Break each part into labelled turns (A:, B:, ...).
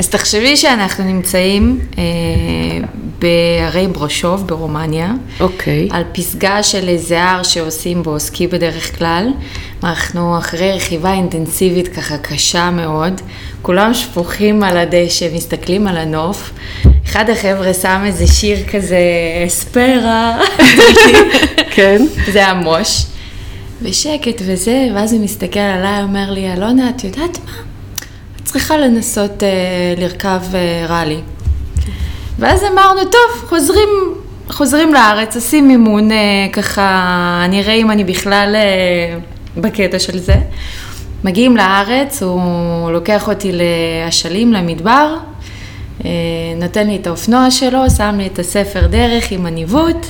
A: אז תחשבי שאנחנו נמצאים אה, בהרי ברושוב ברומניה,
B: אוקיי.
A: על פסגה של איזה הר שעושים בו סקי בדרך כלל. אנחנו אחרי רכיבה אינטנסיבית ככה קשה מאוד, כולם שפוכים על הדשא, מסתכלים על הנוף. אחד החבר'ה שם איזה שיר כזה, אספרה,
B: כן.
A: זה המוש. ושקט וזה, ואז הוא מסתכל עליי, אומר לי, אלונה, את יודעת מה? צריכה לנסות אה, לרכב אה, ראלי. ואז אמרנו, טוב, חוזרים, חוזרים לארץ, עושים מימון, אה, ככה, נראה אם אני בכלל אה, בקטע של זה. מגיעים לארץ, הוא לוקח אותי לאשלים, למדבר, אה, נותן לי את האופנוע שלו, שם לי את הספר דרך עם הניווט.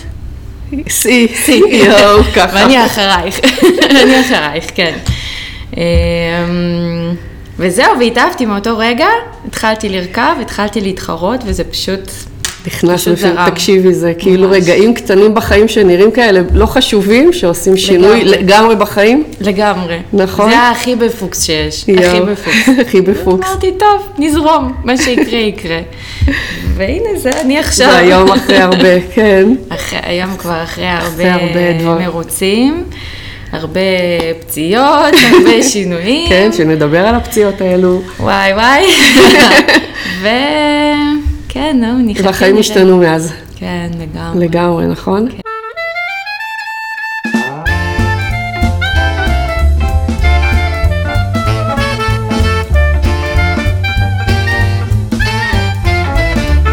B: שיא. יואו, ככה.
A: ואני אחרייך, אני אחרייך, כן. וזהו, והתאהבתי מאותו רגע, התחלתי לרכב, התחלתי להתחרות, וזה פשוט...
B: נכנס בפנים. תקשיבי, זה כאילו
A: ממש.
B: רגעים קטנים בחיים שנראים כאלה לא חשובים, שעושים שינוי
A: לגמרי.
B: לגמרי בחיים.
A: לגמרי.
B: נכון.
A: זה הכי בפוקס שיש, הכי
B: יואו,
A: בפוקס.
B: הכי בפוקס.
A: אמרתי, טוב, נזרום, מה שיקרה יקרה. והנה זה אני עכשיו.
B: זה היום אחרי הרבה, כן.
A: אחרי, היום כבר אחרי הרבה,
B: אחרי הרבה.
A: מרוצים, הרבה פציעות, הרבה שינויים.
B: כן, שנדבר על הפציעות האלו.
A: וואי וואי. וכן, נו, נחכה.
B: והחיים. השתנו מאז.
A: כן, לגמרי.
B: לגמרי, נכון?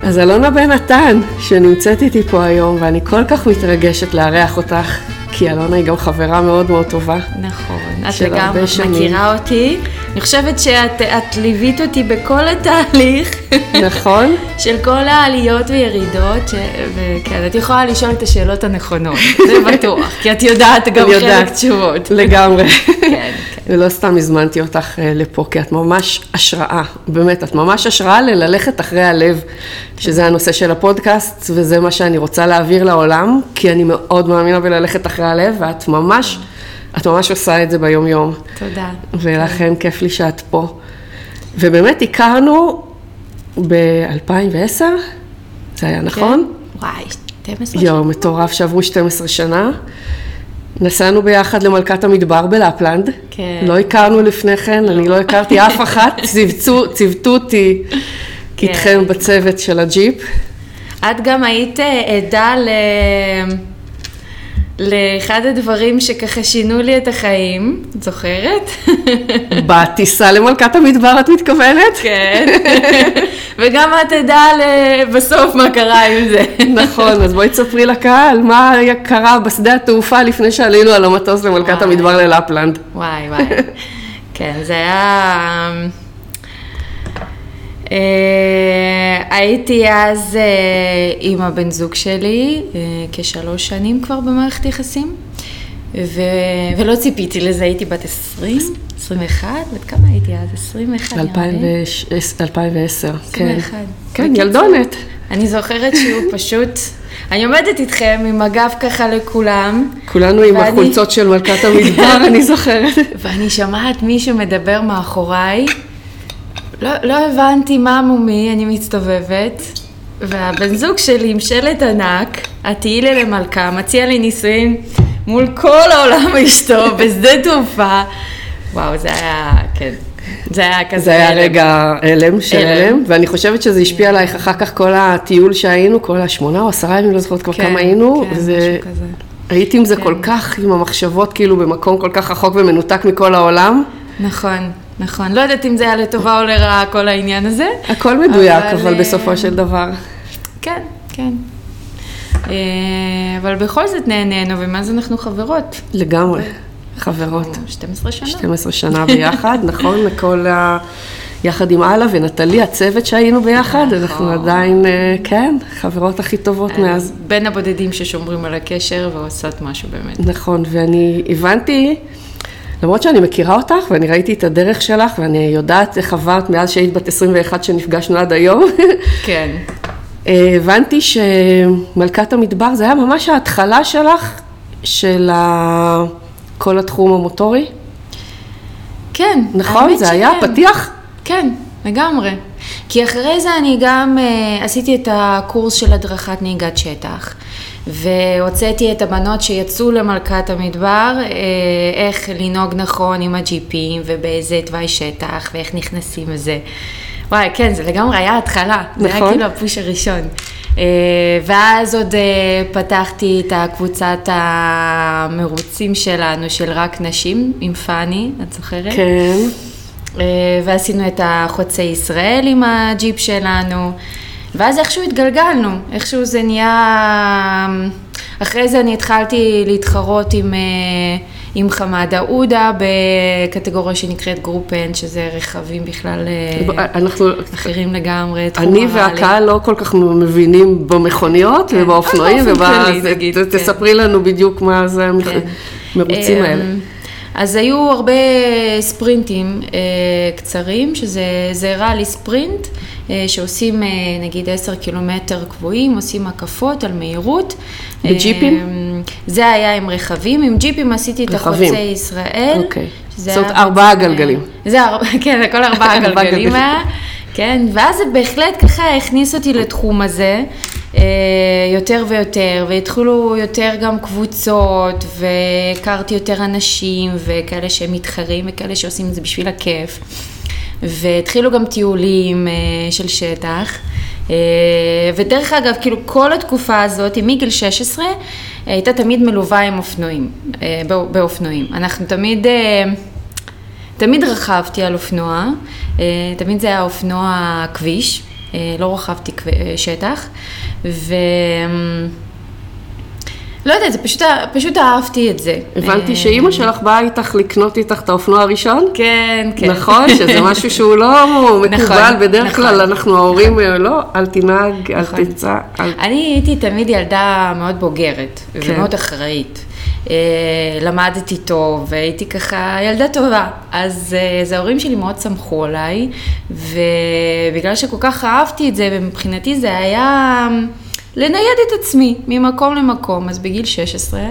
B: אז אלונה בן נתן, שנמצאת איתי פה היום, ואני כל כך מתרגשת לארח אותך, כי אלונה היא גם חברה מאוד מאוד טובה.
A: נכון. את לגמרי. מכירה אותי. אני חושבת שאת את ליווית אותי בכל התהליך.
B: נכון?
A: של כל העליות וירידות, ש... וכן, את יכולה לשאול את השאלות הנכונות, זה בטוח, כי את יודעת גם חלק. תשובות.
B: לגמרי.
A: כן,
B: ולא סתם הזמנתי אותך אה, לפה, כי את ממש השראה, באמת, את ממש השראה לללכת אחרי הלב, שזה הנושא של הפודקאסט, וזה מה שאני רוצה להעביר לעולם, כי אני מאוד מאמינה בללכת אחרי הלב, ואת ממש, את ממש עושה את זה ביום-יום.
A: תודה.
B: ולכן כיף לי שאת פה. ובאמת הכרנו ב-2010, זה היה נכון?
A: כן? וואי, 12
B: יואו, מטורף שעברו 12 שנה. נסענו ביחד למלכת המדבר בלפלנד.
A: כן.
B: לא הכרנו לפני כן, אני לא הכרתי אף אחת, ציוותו אותי
A: כן.
B: איתכם בצוות של הג'יפ.
A: את גם היית אה, עדה ל... לאחד הדברים שככה שינו לי את החיים, את זוכרת?
B: בטיסה למלכת המדבר את מתכוונת?
A: כן. וגם את ל- בסוף מה קרה עם זה.
B: נכון, אז בואי תספרי לקהל מה קרה בשדה התעופה לפני שעלינו על המטוס למלכת
A: וואי.
B: המדבר ללפלנד.
A: וואי וואי. כן, זה היה... אה, הייתי אז אה, עם הבן זוג שלי, אה, כשלוש שנים כבר במערכת יחסים, ו... ולא ציפיתי לזה, הייתי בת 20, 21, בת כמה הייתי אז? 21 נראה לי.
B: 2010, כן.
A: 21.
B: כן, ילדונת.
A: אני זוכרת שהוא פשוט... אני עומדת איתכם עם הגב ככה לכולם,
B: כולנו עם
A: ואני-
B: החולצות של מלכת המדבר, אני זוכרת.
A: ואני שומעת מישהו מדבר מאחוריי, לא, לא הבנתי מה מומי, אני מסתובבת, והבן זוג שלי עם שלט ענק, את תהיי לי למלכה, מציע לי נישואין מול כל העולם אשתו, בשדה תעופה. וואו, זה היה, כן, זה היה כזה...
B: זה היה
A: הלם.
B: רגע הלם של
A: הלם.
B: הלם, ואני חושבת שזה השפיע עלייך אחר כך כל הטיול שהיינו, כל השמונה או עשרה ימים, לא זוכרת כבר
A: כן,
B: כמה היינו,
A: כן,
B: וזה-
A: משהו כזה.
B: היית עם זה
A: כן.
B: כל כך, עם המחשבות כאילו במקום כל כך רחוק ומנותק מכל העולם.
A: נכון, נכון. לא יודעת אם זה היה לטובה או לרעה כל העניין הזה.
B: הכל מדויק,
A: אבל,
B: אבל
A: אה,
B: בסופו של דבר.
A: כן, כן. אה, אבל בכל זאת נהנינו, ומאז אנחנו חברות.
B: לגמרי, חברות.
A: 12 שנה.
B: 12 שנה ביחד, נכון? לכל ה... יחד עם אללה ונטלי, הצוות שהיינו ביחד,
A: נכון.
B: אנחנו עדיין, אה, כן, חברות הכי טובות מאז.
A: בין הבודדים ששומרים על הקשר ועושות משהו באמת.
B: נכון, ואני הבנתי, למרות שאני מכירה אותך ואני ראיתי את הדרך שלך ואני יודעת איך עברת מאז שהיית בת 21 שנפגשנו עד היום,
A: כן.
B: אה, הבנתי שמלכת המדבר זה היה ממש ההתחלה שלך של ה... כל התחום המוטורי,
A: כן.
B: נכון? זה היה
A: שכן.
B: פתיח?
A: כן, לגמרי. כי אחרי זה אני גם uh, עשיתי את הקורס של הדרכת נהיגת שטח, והוצאתי את הבנות שיצאו למלכת המדבר, uh, איך לנהוג נכון עם הג'יפים ובאיזה תוואי שטח ואיך נכנסים לזה. וואי, כן, זה לגמרי היה התחלה, נכון. זה היה
B: נכון.
A: כאילו הפוש הראשון. Uh, ואז עוד uh, פתחתי את הקבוצת המרוצים שלנו, של רק נשים, עם פאני, את זוכרת?
B: כן.
A: אה, ועשינו את החוצי ישראל עם הג'יפ שלנו, ואז איכשהו התגלגלנו, איכשהו זה נהיה... אחרי זה אני התחלתי להתחרות עם, אה, עם חמאדה עודה בקטגוריה שנקראת גרופן, שזה רכבים בכלל אה,
B: אנחנו,
A: אחרים לגמרי, תחום
B: אני. והקהל לא כל כך מבינים במכוניות
A: כן.
B: ובאופנועים, ת-
A: כן.
B: תספרי לנו בדיוק מה זה
A: כן.
B: המרוצים האלה.
A: אז היו הרבה ספרינטים אה, קצרים, שזה זה ראלי ספרינט, אה, שעושים אה, נגיד 10 קילומטר קבועים, עושים הקפות על מהירות.
B: בג'יפים?
A: אה, זה היה עם רכבים, עם ג'יפים עשיתי את. החוצי ישראל.
B: אוקיי. זאת
A: היה
B: ארבעה גלגלים.
A: זה, כן, הכל ארבעה גלגלים. היה. כן, ואז זה בהחלט ככה הכניס אותי לתחום הזה יותר ויותר, והתחילו יותר גם קבוצות, והכרתי יותר אנשים, וכאלה שהם מתחרים, וכאלה שעושים את זה בשביל הכיף. והתחילו גם טיולים אה, של שטח. אה, ודרך אגב, כאילו כל התקופה הזאת, מגיל 16, הייתה תמיד מלווה עם אופנועים, אה, בא- באופנועים. אנחנו תמיד... אה, תמיד רכבתי על אופנוע, אה, תמיד זה היה אופנוע כביש, אה, לא רכבתי כב- אה, שטח, ו... לא יודעת, זה פשוט, פשוט אהבתי את זה.
B: הבנתי
A: אה,
B: שאימא שלך באה איתך לקנות איתך את האופנוע הראשון?
A: כן, כן.
B: נכון, שזה משהו שהוא לא מקובל, בדרך
A: נכון.
B: כלל אנחנו ההורים, אה, לא, אל תנהג, אל
A: נכון.
B: תצא, אל...
A: אני הייתי תמיד ילדה מאוד בוגרת,
B: כן.
A: ומאוד אחראית. אה, למדתי טוב, והייתי ככה ילדה טובה. אז, אה, אז ההורים שלי מאוד סמכו עליי, ובגלל שכל כך אהבתי את זה, ומבחינתי זה היה לנייד את עצמי ממקום למקום. אז בגיל 16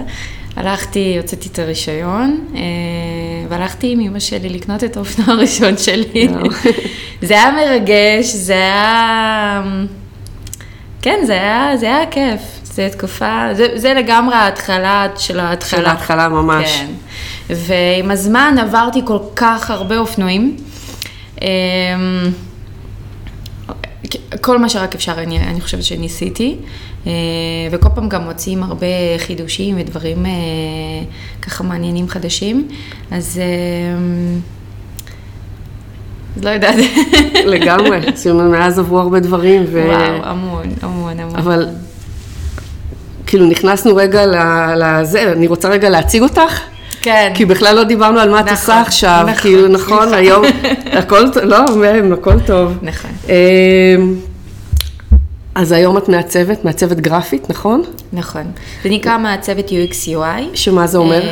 A: הלכתי, הוצאתי את הרישיון, אה, והלכתי עם אמא שלי לקנות את האופנוע הראשון שלי. זה היה מרגש, זה היה... כן, זה היה, זה היה כיף. זה תקופה, זה, זה לגמרי ההתחלה של ההתחלה.
B: של ההתחלה ממש.
A: כן. ועם הזמן עברתי כל כך הרבה אופנועים. אמ, כל מה שרק אפשר, אני, אני חושבת שניסיתי. אה, וכל פעם גם מוצאים הרבה חידושים ודברים אה, ככה מעניינים חדשים. אז אמ, לא יודעת.
B: לגמרי, מאז עברו הרבה דברים, ו...
A: וואו, המון, המון, המון.
B: אבל כאילו נכנסנו רגע לזה, אני רוצה רגע להציג אותך.
A: כן.
B: כי בכלל לא דיברנו על מה את
A: נכון,
B: עושה עכשיו,
A: נכון,
B: כאילו נכון,
A: סליחה.
B: היום, הכל, ט- לא, מהם, הכל טוב.
A: נכון.
B: אמ, אז היום את מעצבת, מעצבת גרפית, נכון?
A: נכון. זה נקרא מעצבת UX UI.
B: שמה זה אומר?
A: אמ,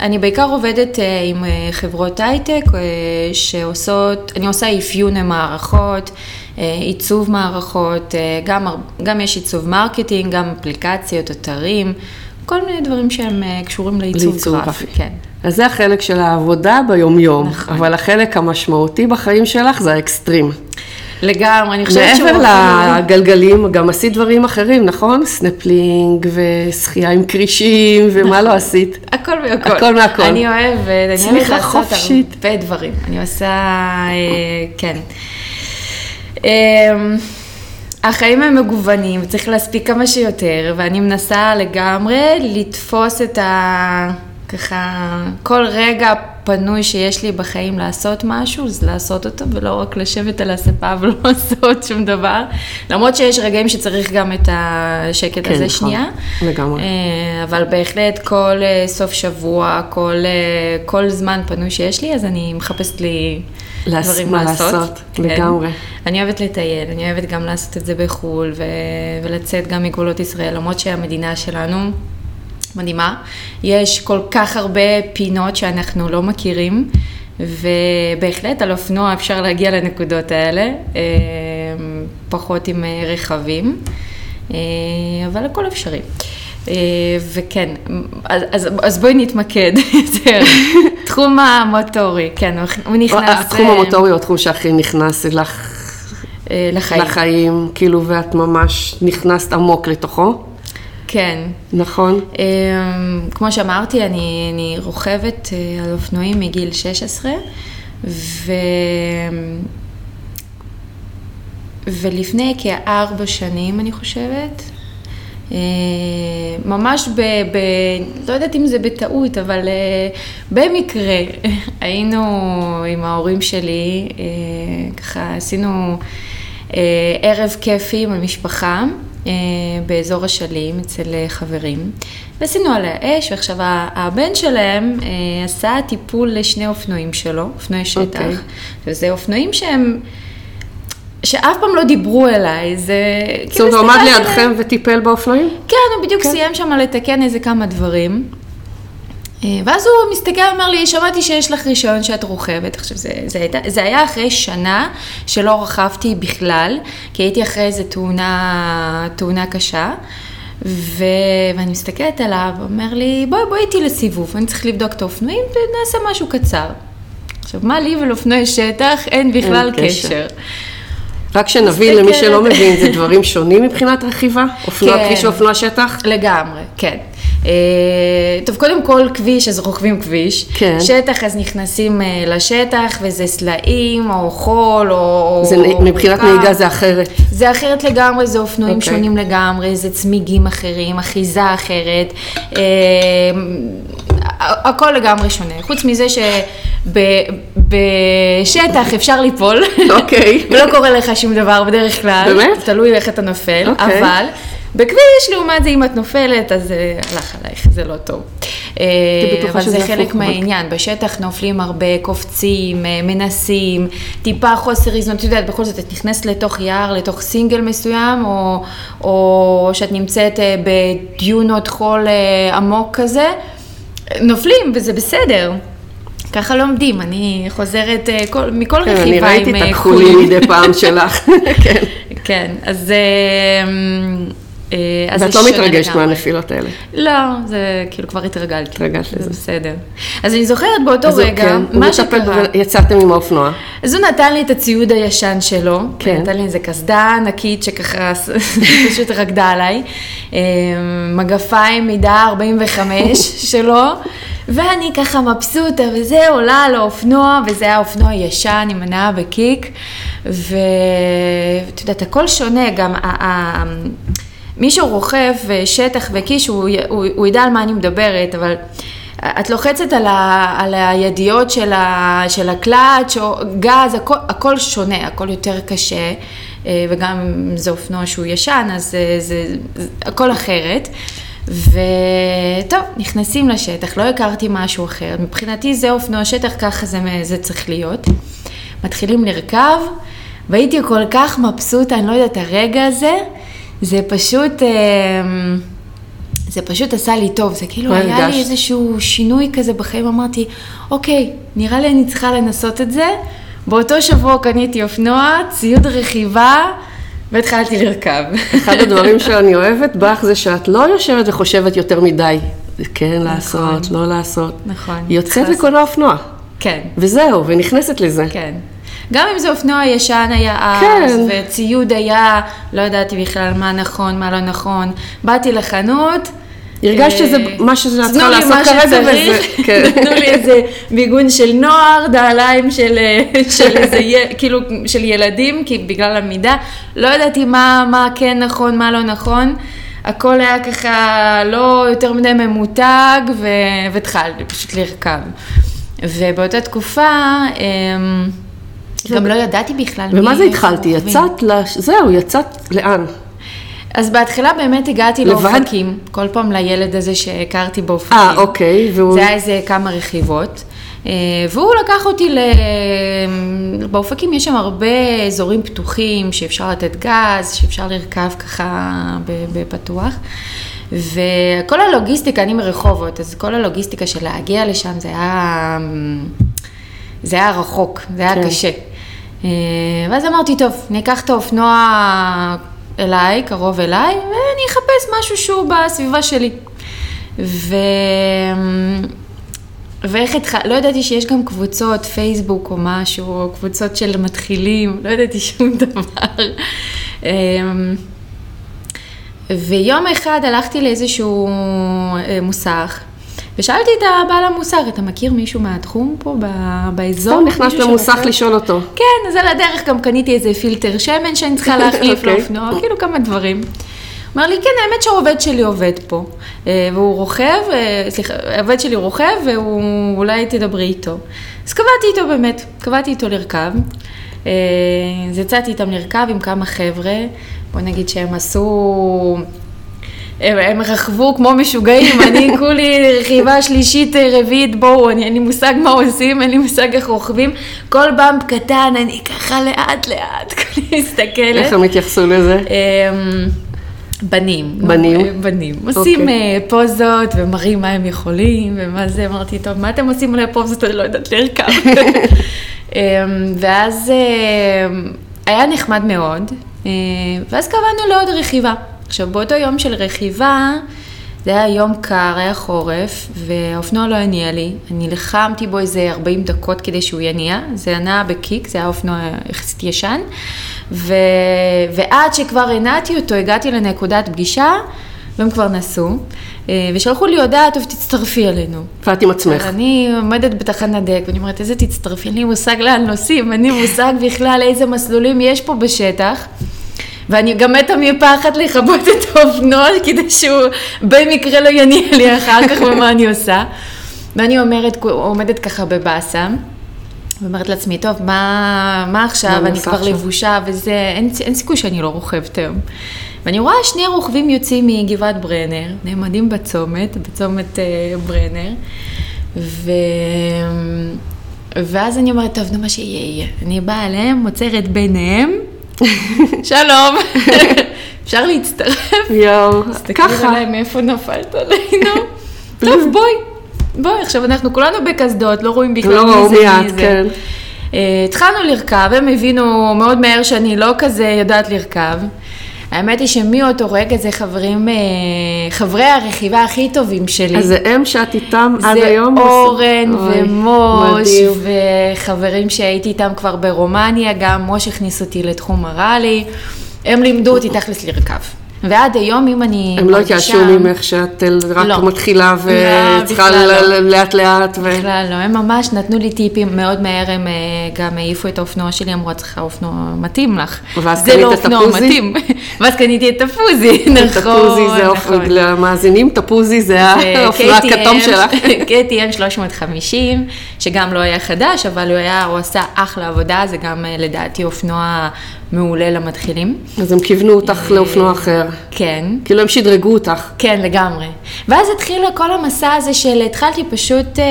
A: אני בעיקר עובדת אה, עם אה, חברות הייטק אה, שעושות, אני עושה אפיון המערכות, אה, עיצוב מערכות, אה, גם, גם יש עיצוב marketing, גם אפליקציות, אתרים, כל מיני דברים שהם אה, קשורים לעיצוב גרפי. כן.
B: אז זה החלק של העבודה ביומיום,
A: נכון.
B: אבל החלק המשמעותי בחיים שלך זה האקסטרים.
A: לגמרי, אני חושבת שהוא...
B: מעבר לגלגלים, גם עשית דברים אחרים, נכון? סנפלינג ושחייה עם כרישים, ומה לא עשית?
A: הכל מהכל.
B: הכל מהכל.
A: אני אוהבת, אני אוהבת לעשות. הרבה דברים. אני עושה, אה, כן. אה, החיים הם מגוונים, וצריך להספיק כמה שיותר, ואני מנסה לגמרי לתפוס את ה... ככה, כל רגע פנוי שיש לי בחיים לעשות משהו, אז לעשות אותו, ולא רק לשבת על הספה ולא לעשות שום דבר. למרות שיש רגעים שצריך גם את השקט
B: כן,
A: הזה
B: נכון.
A: שנייה.
B: לגמרי.
A: אה, אבל בהחלט כל אה, סוף שבוע, כל, אה, כל זמן פנוי שיש לי, אז אני מחפשת לי דברים
B: מה
A: לעשות. כן.
B: לגמרי.
A: אני אוהבת לטייל, אני אוהבת גם לעשות את זה בחו"ל ו- ולצאת גם מגבולות ישראל, למרות שהמדינה שלנו מדהימה. יש כל כך הרבה פינות שאנחנו לא מכירים, ובהחלט על אופנוע אפשר להגיע לנקודות האלה, אה, פחות עם אה, רכבים, אה, אבל הכל אפשרי. אה, וכן, אז, אז, אז בואי נתמקד יותר. תחום המוטורי, כן, הוא- נכנס...
B: התחום
A: אה,
B: המוטורי הוא התחום שהכי נכנס לך
A: אה, לחיים.
B: לחיים, כאילו, ואת ממש נכנסת עמוק לתוכו,
A: כן.
B: נכון?
A: כמו שאמרתי, אני, אני רוכבת אה, על אופנועים מגיל 16, ו... ולפני כארבע שנים, אני חושבת, אה, ממש ב... ב... לא יודעת אם זה בטעות, אבל אה, במקרה היינו עם ההורים שלי, אה, ככה עשינו ערב כיפי עם המשפחה. באזור אשלים אצל חברים, ועשינו עליה אש, ועכשיו הבן שלהם עשה טיפול לשני אופנועים שלו, אופנועי שטח, okay. אוקיי. וזה אופנועים שהם שאף פעם לא דיברו אליי, זה...
B: זאת אומרת, הוא עמד לידכם וטיפל באופנועים?
A: כן, הוא בדיוק כן. סיים שם לתקן איזה כמה דברים. אה, ואז הוא מסתכל ואומר לי, שמעתי שיש לך רישיון שאת רוכבת. עכשיו, זה, זה, הייתה, זה היה אחרי שנה שלא רכבתי בכלל, כי הייתי אחרי איזה תאונה, תאונה קשה. ו... ואני מסתכלת עליו, אומר לי, בואי, בואי איתי לסיבוב, אני צריך לבדוק את האופנועים ונעשה משהו קצר. עכשיו, מה לי ולאופנועי שטח? אין בכלל אין קשר. קשר.
B: רק שנבין למי שלא מבין, זה דברים שונים מבחינת רכיבה? אופנוע כן. כביש ואופנוע שטח?
A: לגמרי, כן. Uh, טוב, קודם כל כביש, אז רוכבים כביש. כן. שטח, אז נכנסים uh, לשטח, וזה סלעים, או חול, או...
B: זה או מבחינת או נהיגה זה אחרת.
A: זה אחרת לגמרי, זה אופנועים okay. אוקיי. שונים לגמרי, זה צמיגים אחרים, אחיזה אחרת. Uh, הכל לגמרי שונה. חוץ מזה שבשטח אפשר ליפול.
B: אוקיי.
A: ולא קורה לך שום דבר בדרך כלל.
B: באמת?
A: תלוי איך אתה נופל. אוקיי. אבל... בכביש, לעומת זה, אם את נופלת, אז אה, הלך עלייך, זה לא טוב. אה, אבל זה חלק מהעניין, בשטח נופלים הרבה, קופצים, אה, מנסים, טיפה חוסר איזון, את יודעת, בכל זאת, את נכנסת לתוך יער, לתוך סינגל מסוים, או, או שאת נמצאת בדיונות חול עמוק כזה, נופלים, וזה בסדר. ככה לומדים, אני חוזרת כל, מכל כן, רכיבה עם
B: חולים. אני ראיתי את הכחולים מדי פעם שלך,
A: כן. כן, אז...
B: אה, ואת לא מתרגשת מהנפילות האלה.
A: לא, זה כאילו כבר התרגלתי.
B: התרגלת לזה.
A: זה בסדר. אז אני זוכרת באותו רגע,
B: כן, מה שקרה. יצאתם עם האופנוע.
A: אז הוא נתן לי את הציוד הישן שלו. כן. נתן לי איזה קסדה ענקית שככה פשוט רקדה עליי. אה, מגפיים מידה 45 שלו. ואני ככה מבסוטה, וזה עולה על האופנוע, וזה היה אופנוע ישן עם הנאה בקיק, ואת יודעת, הכל שונה, גם מי שרוכב שטח וקיש, הוא, הוא, הוא ידע על מה אני מדברת, אבל את לוחצת על, ה, על הידיעות של, ה, של הקלאץ' או גז, הכל, הכל שונה, הכל יותר קשה, אה, וגם אם זה אופנוע שהוא ישן, אז זה, זה, זה הכל אחרת. וטוב, נכנסים לשטח, לא הכרתי משהו אחר, מבחינתי זה אופנוע שטח, ככה זה, זה צריך להיות. מתחילים לרכב, והייתי כל כך מבסוטה, אני לא יודעת, הרגע הזה, זה פשוט, אמ, זה פשוט עשה לי טוב, זה כאילו היה הרגש? לי איזשהו שינוי כזה בחיים, אמרתי, אוקיי, נראה לי אני צריכה לנסות את זה. באותו שבוע קניתי אופנוע, ציוד רכיבה, והתחלתי לרכב.
B: אחד הדברים שאני אוהבת בך זה שאת לא יושבת וחושבת יותר מדי, כן נכון. לעשות, לא לעשות.
A: נכון.
B: יוצאת וקונה אופנוע.
A: כן.
B: וזהו, ונכנסת לזה.
A: כן. גם אם זה אופנוע ישן היה אז, כן. וציוד היה, לא ידעתי בכלל מה נכון, מה לא נכון. באתי לחנות,
B: הרגשת שזה
A: אה,
B: מה שזה צריכה לעשות כרגע
A: וזה, כן. תנו לי איזה מיגון של נוער, נעליים של, אה, של איזה, כאילו, של ילדים, כי בגלל המידה, לא ידעתי מה, מה כן נכון, מה לא נכון. הכל היה ככה לא יותר מדי ממותג, והתחלתי פשוט לרכב. ובאותה תקופה, אמ, גם לא ידעתי בכלל.
B: ומה זה התחלתי? יצאת, לש... זהו, יצאת לאן?
A: אז בהתחלה באמת הגעתי לאופקים, כל פעם לילד הזה שהכרתי באופקים.
B: אה, אוקיי,
A: והוא... זה היה איזה כמה רכיבות. אה, והוא לקח אותי ל... באופקים יש שם הרבה אזורים פתוחים שאפשר לתת גז, שאפשר לרכב ככה בפתוח. וכל הלוגיסטיקה, אני מרחובות, אז כל הלוגיסטיקה של להגיע לשם זה היה, זה היה רחוק, זה היה כן. קשה. אה, ואז אמרתי, טוב, אני אקח את האופנוע אליי, קרוב אליי, ואני אחפש משהו שהוא בסביבה שלי. ו... ואיך התחל... לא ידעתי שיש גם קבוצות, פייסבוק או משהו, או קבוצות של מתחילים, לא ידעתי שום דבר. אמ, ויום אחד הלכתי לאיזשהו אה, מוסך, ושאלתי את הבעל המוסך, אתה מכיר מישהו מהתחום פה ב- באזור?
B: טוב, נכנסת
A: מישהו
B: למוסך
A: שרוצה?"
B: לשאול אותו.
A: כן, אז על הדרך גם קניתי איזה פילטר שמן שאני צריכה להחליף
B: אוקיי.
A: לאופנוע, כאילו כמה דברים. אומר לי, כן, האמת שהעובד שלי עובד פה, אה, והוא רוכב, אה, סליחה, העובד שלי רוכב, והוא, אולי תדברי איתו. אז קבעתי איתו באמת, קבעתי איתו לרכב. אה, אז יצאתי איתם לרכב עם כמה חבר'ה, בוא נגיד שהם עשו... הם, הם רכבו כמו משוגעים, אני כולי רכיבה שלישית, אה, רביעית, בואו, אני, אין לי מושג מה עושים, אין לי מושג איך רוכבים. כל במפ קטן, אני ככה לאט לאט, כולי מסתכלת.
B: איך הם התייחסו לזה?
A: אמ, בנים.
B: בנים?
A: אה, בנים. עושים
B: אוקיי.
A: אה, פוזות ומראים מה הם יכולים ומה זה, אמרתי, טוב, מה אתם עושים על הפוזות? אני לא יודעת לרכב. אמ, ואז היה נחמד מאוד, ואז קבענו לעוד רכיבה. עכשיו, באותו יום של רכיבה, זה היה יום קר, היה חורף, והאופנוע לא הניע לי. אני לחמתי בו איזה 40 דקות כדי שהוא יניע, זה נע בקיק, זה היה אופנוע יחסית ישן, ו... ועד שכבר הנעתי אותו, הגעתי לנקודת פגישה, והם כבר נסעו, אה, ושלחו לי הודעה, טוב, תצטרפי אלינו.
B: ואת עם עצמך.
A: אני עומדת בתחנת דק, ואני אומרת, איזה תצטרפי, אין לי מושג לאן נוסעים, אין לי מושג בכלל איזה מסלולים יש פה בשטח. ואני גם מתה מפחד לכבות את האופנוע, כדי שהוא במקרה לא יניע לי אחר כך ומה אני עושה. ואני אומרת, עומדת ככה בבאסה, ואומרת לעצמי, טוב, מה, מה עכשיו,
B: אני
A: כבר
B: עכשיו?"
A: לבושה וזה, אין, אין סיכוי שאני לא רוכבת היום. ואני רואה שני רוכבים יוצאים מגבעת ברנר, נעמדים בצומת, בצומת אה, ברנר, ו... ואז אני אומרת, טוב, נו מה שיהיה יהיה. אני באה אליהם, עוצרת ביניהם, שלום, אפשר להצטרף?
B: יואו,
A: תסתכלי
B: ככה.
A: עליי מאיפה נפלת עלינו. טוב, בואי, בואי, עכשיו אנחנו כולנו בקסדות, לא רואים בכלל
B: לא
A: מי
B: ראו
A: זה, מי
B: מיד,
A: זה.
B: כן.
A: אה, התחלנו לרכב, הם הבינו מאוד מהר שאני לא כזה יודעת לרכב. האמת היא שמאותו רגע זה חברים, אה, חברי הרכיבה הכי טובים שלי.
B: אז זה הם שאת איתם עד
A: זה
B: היום?
A: אורן
B: אוי,
A: ומוש,
B: מדהים.
A: וחברים שהייתי איתם כבר ברומניה, גם מוש הכניס אותי לתחום הראלי. הם לימדו אותי תכלס לרכב. ועד היום, אם אני
B: הם לא התייאשו ממך שאת רק
A: לא.
B: מתחילה
A: לא,
B: וצריכה
A: לא.
B: לאט לאט ו...
A: בכלל לא, הם ממש נתנו לי טיפים, מאוד מהר הם אה, גם העיפו את האופנוע שלי, אמרו, את צריכה אופנוע מתאים לך.
B: ואז
A: זה
B: קנית
A: לא
B: את הפוזי?
A: ואז קניתי את הפוזי, נכון,
B: תפוזי זה אופ-
A: נכון.
B: למאזינים, תפוזי זה האופנוע הכתום שלך.
A: KTM 350, שגם לא היה חדש, אבל הוא היה, הוא עשה אחלה עבודה, זה גם אה, לדעתי אופנוע מעולה למתחילים.
B: אז הם כיוונו אותך לאופנוע אחר.
A: כן.
B: כאילו הם שדרגו אותך.
A: כן, לגמרי. ואז התחיל כל המסע הזה של התחלתי פשוט אה,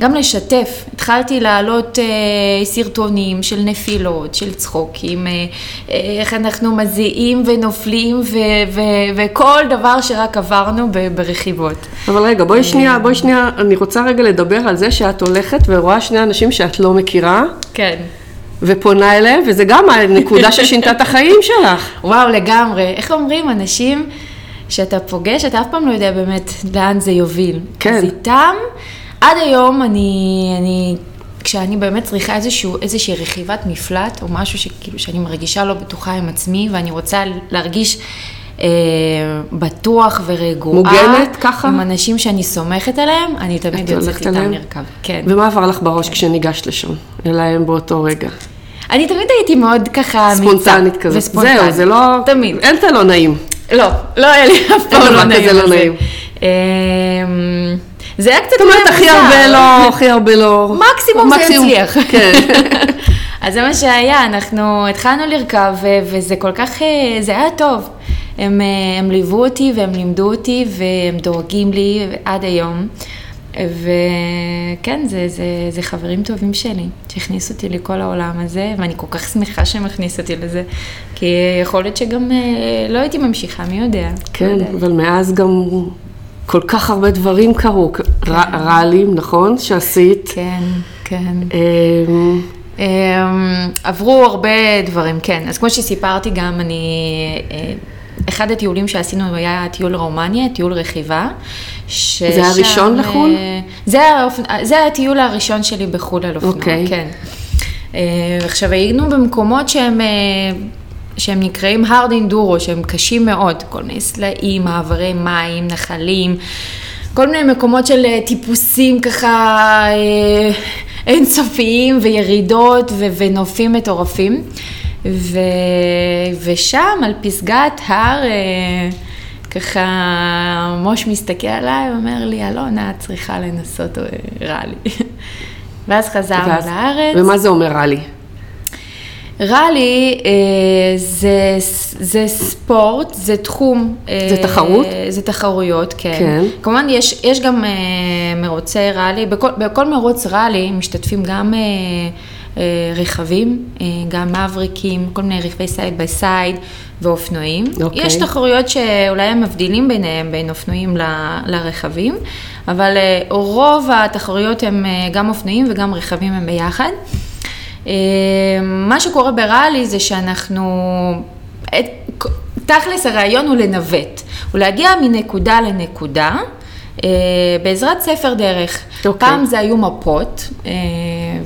A: גם לשתף. התחלתי להעלות אה, סרטונים של נפילות, של צחוקים, אה, אה, איך אנחנו מזיעים ונופלים ו- ו- וכל דבר שרק עברנו ברכיבות.
B: אבל רגע, בואי שנייה, בואי שנייה, אני רוצה רגע לדבר על זה שאת הולכת ורואה שני אנשים שאת לא מכירה,
A: כן.
B: ופונה אליהם, וזה גם הנקודה ששינתה את החיים שלך.
A: וואו, לגמרי. איך אומרים, אנשים שאתה פוגש, אתה אף פעם לא יודע באמת לאן זה יוביל.
B: כן.
A: אז איתם, עד היום אני, אני, כשאני באמת צריכה איזשהו, איזושהי רכיבת מפלט, או משהו שכאילו שאני מרגישה לא בטוחה עם עצמי, ואני רוצה להרגיש... אה, בטוח ורגועה.
B: מוגנת ככה?
A: עם אנשים שאני סומכת עליהם, אני תמיד
B: את
A: יוצאת איתם? לרכב. כן.
B: ומה עבר לך בראש כשניגשת לשם? אליהם באותו רגע.
A: אני תמיד הייתי מאוד ככה.
B: ספונטנית כזאת.
A: וספונטנית.
B: זהו, זה לא...
A: תמיד.
B: אין את הלא נעים.
A: לא, לא היה לי אף פעם לא
B: כזה
A: נעים
B: לא
A: על זה.
B: נעים.
A: אמ, זה היה קצת
B: זאת אומרת, הכי. הרבה לא, הכי הרבה לא.
A: מקסימום זה יצליח.
B: כן.
A: אז זה מה שהיה, אנחנו התחלנו לרכב, וזה כל כך, אה, זה היה טוב. הם, אה, הם ליוו אותי והם לימדו אותי והם דואגים לי עד היום. וכן, זה, זה, זה חברים טובים שלי, שהכניסו אותי לכל העולם הזה, ואני כל כך שמחה שהם הכניסו אותי לזה, כי יכול להיות שגם אה, לא הייתי ממשיכה, מי יודע. לא
B: כן,
A: יודעת.
B: אבל מאז גם כל כך הרבה דברים קרו. ר- רעלים, נכון? שעשית.
A: כן, כן.
B: אמ,
A: אמ, עברו הרבה דברים, כן. אז כמו שסיפרתי גם, אני אה, אחד הטיולים שעשינו היה טיול רומניה, טיול רכיבה. ששם,
B: זה הראשון לחו"ל?
A: אה, זה, האופ... זה הטיול הראשון שלי בחו"ל על אופנוע,
B: אוקיי.
A: כן. אה, עכשיו היינו במקומות שהם, אה, שהם נקראים hard enduro, שהם קשים מאוד, כל מיני סלעים, מעברי מים, נחלים, כל מיני מקומות של אה, טיפוסים ככה אה, אינסופיים וירידות ו- ונופים מטורפים. ו... ושם על פסגת הר, אה, ככה מוש מסתכל עליי ואומר לי, אלונה, את צריכה לנסות אה, ראלי. ואז חזרנו
B: ואז-
A: לארץ.
B: ומה זה אומר ראלי?
A: ראלי אה, זה, זה ספורט, זה תחום. אה,
B: זה תחרות?
A: זה תחרויות, כן.
B: כן.
A: כמובן, יש, יש גם מרוצי ראלי, בכל, בכל מרוץ ראלי משתתפים גם רכבים, גם מבריקים, כל מיני רכבי side by side ואופנועים.
B: אוקיי.
A: יש תחרויות שאולי הם מבדילים ביניהם, בין אופנועים ל- לרכבים, אבל אה, רוב התחרויות הם אה, גם אופנועים וגם רכבים הם ביחד. אה, מה שקורה בראלי זה שאנחנו, תכלס הרעיון הוא לנווט, הוא להגיע מנקודה לנקודה. אה, בעזרת ספר דרך.
B: אוקיי.
A: פעם זה היו מפות, אה,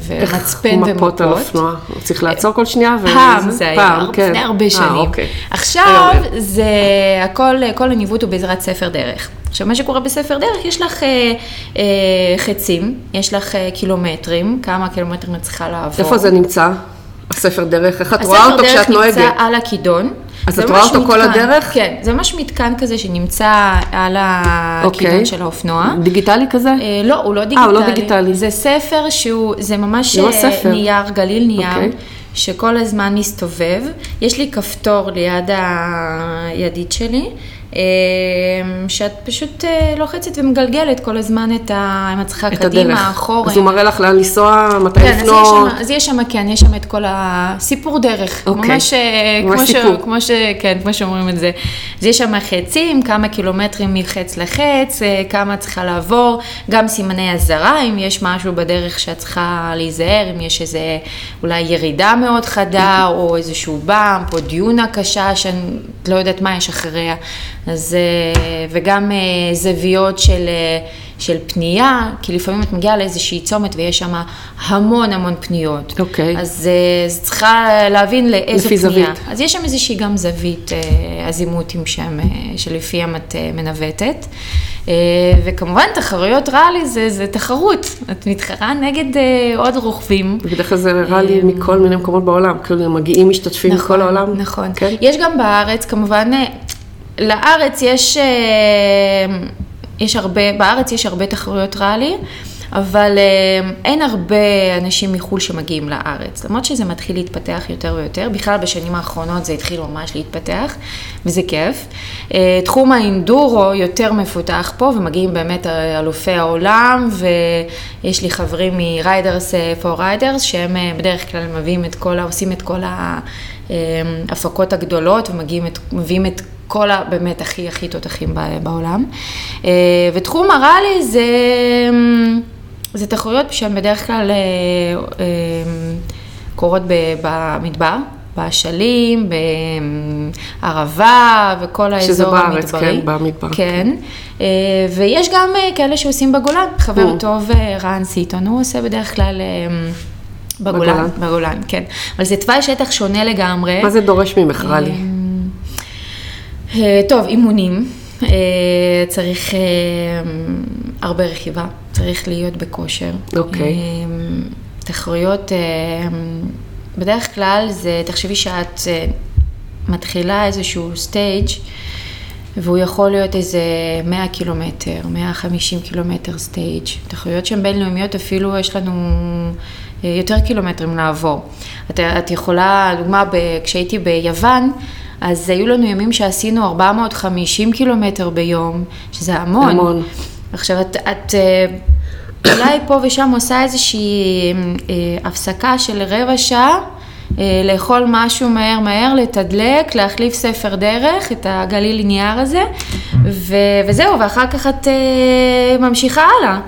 A: ומצפן ומפות.
B: מפות על אופנוע? צריך לעצור כל שנייה? ו-
A: פעם זה היה,
B: פעם, כן.
A: לפני הרבה
B: אה,
A: שנים.
B: אוקיי.
A: עכשיו. זה הכל, כל הניווט הוא בעזרת ספר דרך. עכשיו, מה שקורה בספר דרך, יש לך אה, אה, חצים, יש לך אה, קילומטרים, כמה קילומטרים את צריכה לעבור.
B: איפה זה נמצא? הספר דרך? איך את
A: הספר
B: רואה אותו
A: דרך
B: כשאת נוהגת?
A: נמצא על הכידון.
B: אז את רואה אותו כל
A: מתקן.
B: הדרך?
A: כן, זה ממש מתקן כזה שנמצא על הכידון
B: אוקיי.
A: של האופנוע.
B: דיגיטלי כזה?
A: אה, לא, הוא לא דיגיטלי.
B: אה, הוא לא דיגיטלי.
A: זה ספר שהוא, זה ממש
B: ממש
A: אה,
B: ספר.
A: נייר, גליל נייר,
B: אוקיי.
A: שכל הזמן מסתובב. יש לי כפתור ליד הידית שלי, שאת פשוט אה, לוחצת ומגלגלת כל הזמן את ה... אם את צריכה קדימה. אחורה.
B: אז הוא מראה לך לאן לנסוע, מתי
A: כן, אז יש,
B: לפנות.
A: אז יש שם, כן, יש שם את כל הסיפור דרך.
B: אוקיי.
A: ממש, אה,
B: ממש
A: כמו, ש. כמו ש... כן, כמו שאומרים את זה. אז יש שם חצים, כמה קילומטרים מחץ לחץ, אה, כמה צריכה לעבור, גם סימני אזהרה, אם יש משהו בדרך שאת צריכה להיזהר, אם יש איזה אולי ירידה מאוד חדה, או איזשהו באמפ, או דיונה קשה, שאני לא יודעת מה יש אחריה. אז, אה, וגם אה, זוויות של... אה, של פנייה, כי לפעמים את מגיעה לאיזושהי צומת ויש שם המון המון פניות.
B: אוקיי.
A: אז אה, אז צריכה להבין לאיזו
B: לפי
A: פנייה.
B: זווית.
A: אז יש שם איזושהי גם זווית, הזימותים אה, שלפיהם את מנווטת. וכמובן, תחרויות ראלי זה, זה תחרות. את מתחרה נגד עוד רוכבים.
B: בדרך כלל זה רע לי מכל מיני מקומות בעולם, כאילו מגיעים משתתפים מכל העולם.
A: נכון.
B: כן?
A: יש גם בארץ, כמובן, לארץ יש, אה, יש הרבה, בארץ יש הרבה תחרויות ראלי, אבל אה, אין הרבה אנשים מחו"ל שמגיעים לארץ. למרות שזה מתחיל להתפתח יותר ויותר, בכלל בשנים האחרונות זה התחיל ממש להתפתח, וזה כיף. אה, תחום האינדורו יותר מפותח פה, ומגיעים באמת אלופי העולם, ויש לי חברים מ Riders for Riders, שהם בדרך כלל מביאים את כל, עושים את כל ההפקות הגדולות, ומביאים את, מביאים את כל ה... באמת הכי הכי תותחים בעולם. אה, ותחום הראלי זה... זה תחרויות שהן בדרך כלל אה, אה, קורות במדבר, באשלים, בערבה וכל האזור
B: בארץ,
A: המדברי.
B: כן, במדבר.
A: כן, אה, ויש גם כאלה שעושים בגולן. חבר. טוב, רן סיטון, הוא עושה בדרך כלל... אה, בגולן,
B: בגולן.
A: בגולן, כן. אבל זה תוואי שטח שונה לגמרי.
B: מה זה דורש ממך, רע לי?
A: אה, טוב, אימונים. אה, צריך אה, הרבה רכיבה, צריך להיות בכושר.
B: אוקיי.
A: אה, תחרויות, אה, בדרך כלל זה, תחשבי שאת אה, מתחילה איזשהו stage והוא יכול להיות איזה 100 קילומטר, 150 קילומטר stage. תחרויות שהן בינלאומיות אפילו יש לנו אה, יותר קילומטרים לעבור. את, את יכולה, דוגמה, ב, כשהייתי ביוון, אז היו לנו ימים שעשינו 450 קילומטר ביום, שזה המון.
B: המון.
A: עכשיו, את, את אה, אולי פה ושם עושה איזושהי אה, הפסקה של רבע שעה, אה, לאכול משהו מהר מהר, לתדלק, להחליף ספר דרך, את הגליל נייר הזה, ו, וזהו, ואחר כך את אה, ממשיכה הלאה.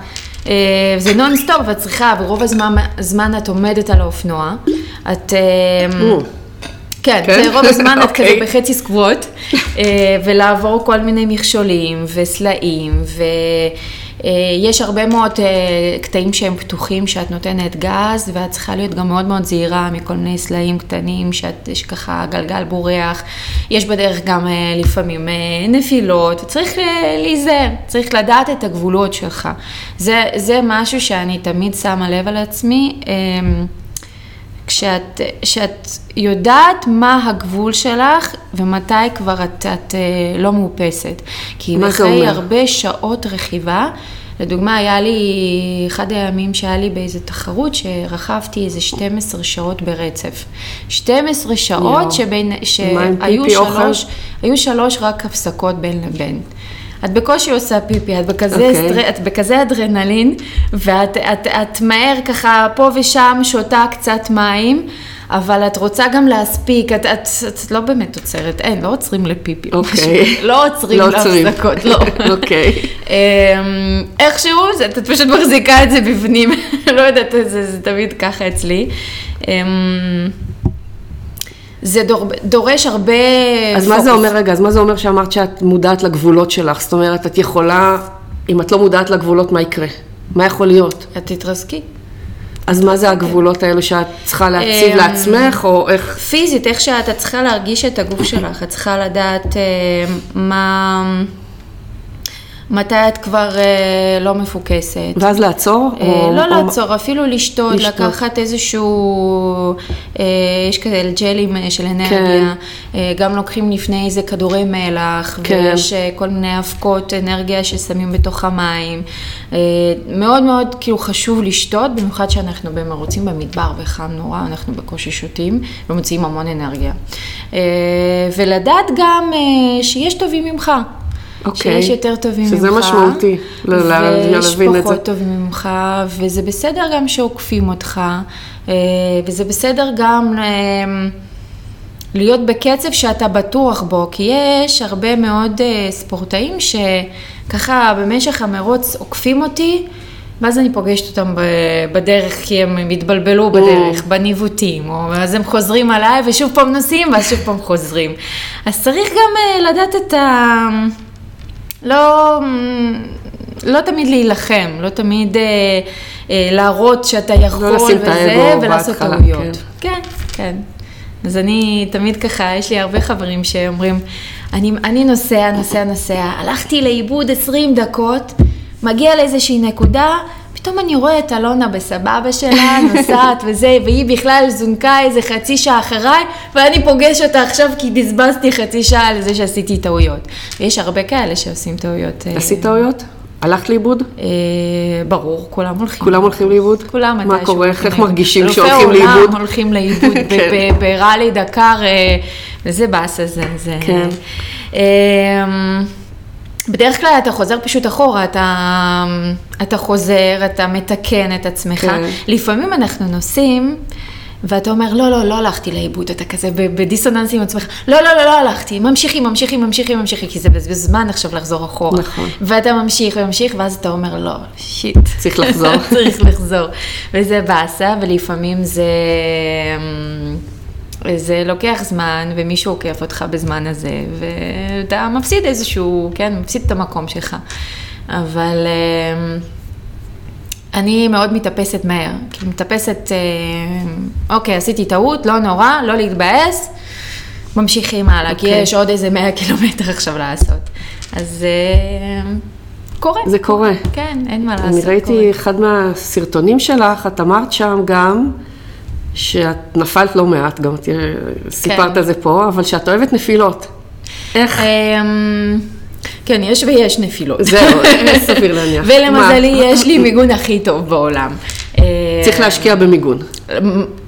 A: אה, זה נונסטופ, ואת צריכה, ורוב הזמן, הזמן את עומדת על האופנוע. את... כן,
B: כן?
A: זה רוב הזמן את כזה
B: אוקיי.
A: בחצי squat, אה, ולעבור כל מיני מכשולים וסלעים, ויש הרבה מאוד אה, קטעים שהם פתוחים שאת נותנת גז, ואת צריכה להיות גם מאוד מאוד זהירה מכל מיני סלעים קטנים, שאת, שככה הגלגל בורח. יש בדרך גם אה, לפעמים אה, נפילות, וצריך אה, להיזהר, צריך לדעת את הגבולות שלך. זה, זה משהו שאני תמיד שמה לב על עצמי. כשאת, כשאת יודעת מה הגבול שלך ומתי כבר את, את אה, לא מאופסת. כי אחרי? הרבה שעות רכיבה, לדוגמה, היה לי, אחד הימים שהיה לי באיזה תחרות שרכבתי איזה 12 שעות ברצף. 12 שעות
B: יואו.
A: שבין, שהיו? שלוש, היו שלוש רק הפסקות בין לבין. את בקושי עושה פיפי, את בכזה,
B: אוקיי.
A: okay. סטר... את בכזה אדרנלין, ואת את, את מהר ככה פה ושם שותה קצת מים, אבל את רוצה גם להספיק, את, את, את לא באמת עוצרת, אין, לא עוצרים לפיפי. או
B: אוקיי.
A: משהו. לא עוצרים
B: לא.
A: להפסקות, לא.
B: אוקיי.
A: אמ, איכשהו, את פשוט מחזיקה את זה בפנים, לא יודעת, זה, זה תמיד ככה אצלי. זה דור, דורש הרבה
B: אז מה זה
A: פוקוס.
B: אומר, רגע, אז מה זה אומר שאמרת שאת מודעת לגבולות שלך? זאת אומרת, את יכולה, אם את לא מודעת לגבולות, מה יקרה? מה יכול להיות?
A: את תתרסקי.
B: אז מה זה הגבולות האלו שאת צריכה להציב
A: אמ,
B: לעצמך, או איך...
A: פיזית, איך שאת, את צריכה להרגיש את הגוף שלך, את צריכה לדעת אה, מה... מתי את כבר אה, לא מפוקסת.
B: ואז לעצור?
A: אה,
B: או-
A: לא
B: או-
A: לעצור, אפילו לשתות,
B: לשתות.
A: לקחת איזשהו, אה, יש כזה ג'לים של אנרגיה,
B: כן.
A: אה, גם לוקחים לפני איזה כדורי מלח,
B: כן.
A: ויש אה, כל מיני אבקות אנרגיה ששמים בתוך המים. אה, מאוד מאוד כאילו חשוב לשתות, במיוחד שאנחנו במרוצים במדבר וחם נורא, אנחנו בקושי שותים ומוציאים המון אנרגיה. אה, ולדעת גם אה, שיש טובים ממך.
B: אוקיי.
A: שיש יותר טובים ממך.
B: שזה משמעותי, ל- ל- להבין את זה.
A: ויש פחות טובים ממך, וזה בסדר גם שעוקפים אותך, אה, וזה בסדר גם אה, להיות בקצב שאתה בטוח בו, כי יש הרבה מאוד אה, ספורטאים שככה במשך המרוץ עוקפים אותי. ואז אני פוגשת אותם בדרך, כי הם התבלבלו בדרך, בניווטים, או אז הם חוזרים עליי ושוב פעם נוסעים, ואז שוב פעם חוזרים. אז צריך גם לדעת את ה... לא, לא תמיד להילחם, לא תמיד אה, אה, להראות שאתה יכול
B: לא לשים את
A: וזה, ולעשות טעויות. כן, כן. אז אני תמיד ככה, יש לי הרבה חברים שאומרים, אני, אני נוסע, נוסע, נוסע, הלכתי לאיבוד 20 דקות, מגיע לאיזושהי נקודה, פתאום אני רואה את אלונה בסבבה שלה, נוסעת וזה, והיא בכלל זונקה איזה חצי שעה אחריי, ואני פוגש אותה עכשיו כי בזבזתי חצי שעה על זה שעשיתי טעויות. ויש הרבה כאלה שעושים טעויות. אה,
B: עשית טעויות? הלכת לאיבוד?
A: אה, ברור, כולם הולכים.
B: כולם הולכים לאיבוד?
A: כולם
B: מה
A: מתישהו
B: קורה?
A: הולכים
B: איך. מרגישים שהולכים לאיבוד?
A: העולם הולכים לאיבוד
B: כן.
A: בראלי דקר, אה, וזה באסה זה. זה-
B: כן.
A: בדרך כלל אתה חוזר פשוט אחורה, אתה, אתה חוזר, אתה מתקן את עצמך.
B: כן.
A: לפעמים אנחנו נוסעים, ואתה אומר, לא, לא, לא הלכתי לאיבוד, אתה כזה בדיסוננס עם עצמך, לא, לא, לא, לא הלכתי, ממשיכים, ממשיכים, ממשיכים, ממשיכים, כי זה בזבז זמן עכשיו לחזור אחורה.
B: נכון.
A: ואתה ממשיך וממשיך, ואז אתה אומר, לא, שיט.
B: צריך לחזור.
A: צריך לחזור. וזה באסה, ולפעמים זה... זה לוקח זמן, ומישהו עוקף אותך בזמן הזה, ואתה מפסיד איזשהו, כן, מפסיד את המקום שלך. אבל אה, אני מאוד מתאפסת מהר. כאילו, מתאפסת, אה, אוקיי, עשיתי טעות, לא נורא, לא להתבאס, ממשיכים הלאה, כי
B: אוקיי.
A: יש עוד איזה 100 קילומטר עכשיו לעשות. אז אה, קורה.
B: זה קורה.
A: כן, אין מה לעשות.
B: אני ראיתי
A: קורה.
B: אחד מהסרטונים שלך, את אמרת שם גם שאת נפלת לא מעט, גם תראה, סיפרת על זה פה, אבל שאת אוהבת נפילות. איך?
A: אמ, כן, יש ויש נפילות.
B: זהו, סביר להניח.
A: ולמזלי? יש לי מיגון הכי טוב בעולם. אה,
B: צריך להשקיע במיגון.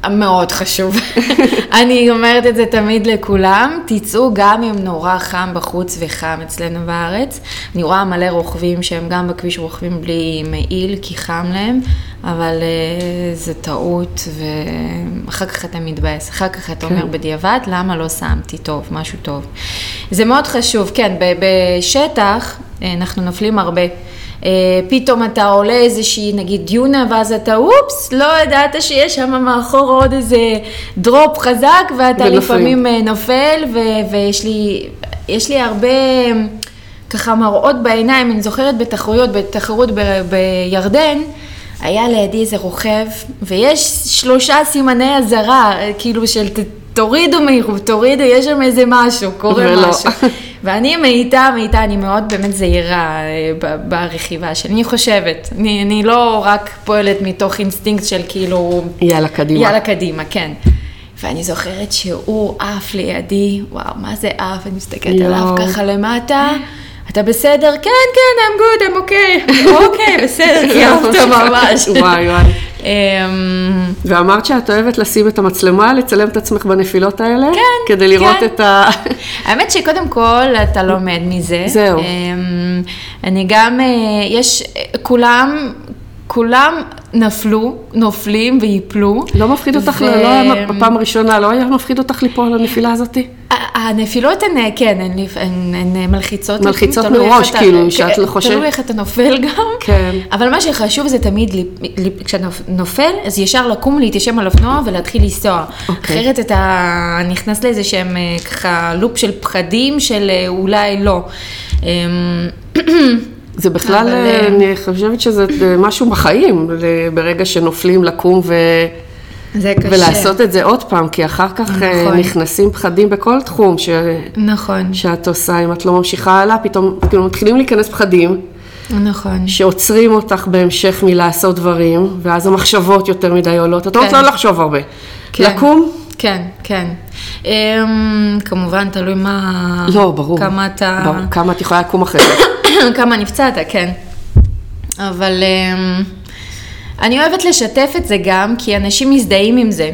A: מאוד חשוב. אני אומרת את זה תמיד לכולם, תצאו גם אם נורא חם בחוץ וחם אצלנו בארץ. אני רואה מלא רוכבים שהם גם בכביש רוכבים בלי מעיל כי חם להם, אבל uh, זה טעות ואחר כך אתה מתבאס, אחר כך אתה אומר בדיעבד, למה לא שמתי טוב, משהו טוב. זה מאוד חשוב, כן, בשטח אה, אנחנו נופלים הרבה. פתאום אתה עולה איזושהי נגיד דיונה ואז אתה אופס, לא ידעת שיש שם מאחור עוד איזה דרופ חזק ואתה
B: ונופלים.
A: לפעמים אה, נופל ו- ויש לי, יש לי הרבה ככה מראות בעיניים, אני זוכרת בתחרויות, בתחרות ב- בירדן, היה לידי איזה רוכב ויש שלושה סימני אזהרה, אה, כאילו של תורידו מהירות, תורידו, יש שם איזה משהו, קורה
B: ולא.
A: משהו. ואני מאיתה, מאיתה, אני מאוד באמת זהירה אה, ברכיבה שלי, אני חושבת. אני, אני לא רק פועלת מתוך אינסטינקט של כאילו,
B: יאללה, קדימה.
A: יאללה קדימה, כן. ואני זוכרת שהוא עף לידי, וואו, מה זה עף? אני מסתכלת
B: יואו.
A: עליו ככה למטה. אתה בסדר? כן, כן, I'm good, I'm okay. אוקיי, בסדר, אהבת ממש.
B: וואי, וואי.
A: אמ,
B: ואמרת שאת אוהבת לשים את המצלמה, לצלם את עצמך בנפילות האלה?
A: כן,
B: כדי לראות
A: כן.
B: את ה...
A: האמת שקודם כל אתה לומד מזה.
B: זהו.
A: אמ, אני גם, אה, יש, כולם, כולם נפלו, נופלים ויפלו.
B: לא מפחיד אותך,
A: ו-
B: לא היה בפעם הראשונה, לא היה מפחיד אותך ליפול על הנפילה הזאתי?
A: ה- הנפילות הן, אה, כן, הן, לפ- הן, הן מלחיצות.
B: מלחיצות
A: איך
B: מראש, כאילו,
A: כן,
B: שאת לא חושבת-
A: תלוי איך אתה נופל גם.
B: כן.
A: אבל מה שחשוב זה תמיד, כשאתה נופל, אז ישר לקום, להתיישב על אופנוע ולהתחיל לנסוע.
B: אוקיי.
A: אחרת אתה נכנס לאיזה שהם אה, ככה לופ של פחדים של אה, אולי לא.
B: זה בכלל,
A: אבל,
B: אה,
A: אה,
B: אני חושבת שזה אה, משהו בחיים, ברגע שנופלים לקום ו...
A: זה קשה.
B: ולעשות את זה עוד פעם, כי אחר כך
A: נכון.
B: נכנסים פחדים בכל תחום ש...
A: נכון,
B: שאת עושה, אם את לא ממשיכה הלאה, פתאום כאילו מתחילים להיכנס פחדים
A: נכון.
B: שעוצרים אותך בהמשך מלעשות דברים, ואז המחשבות יותר מדי עולות. את לא
A: כן.
B: רוצה לחשוב הרבה.
A: כן.
B: לקום,
A: כן, כן. אמ, כמובן, תלוי מה...
B: לא, ברור.
A: כמה אתה...
B: ברור, כמה את יכולה לקום אחרי זה.
A: כמה נפצעת, כן. אבל אמ, אני אוהבת לשתף את זה גם, כי אנשים מזדהים עם זה.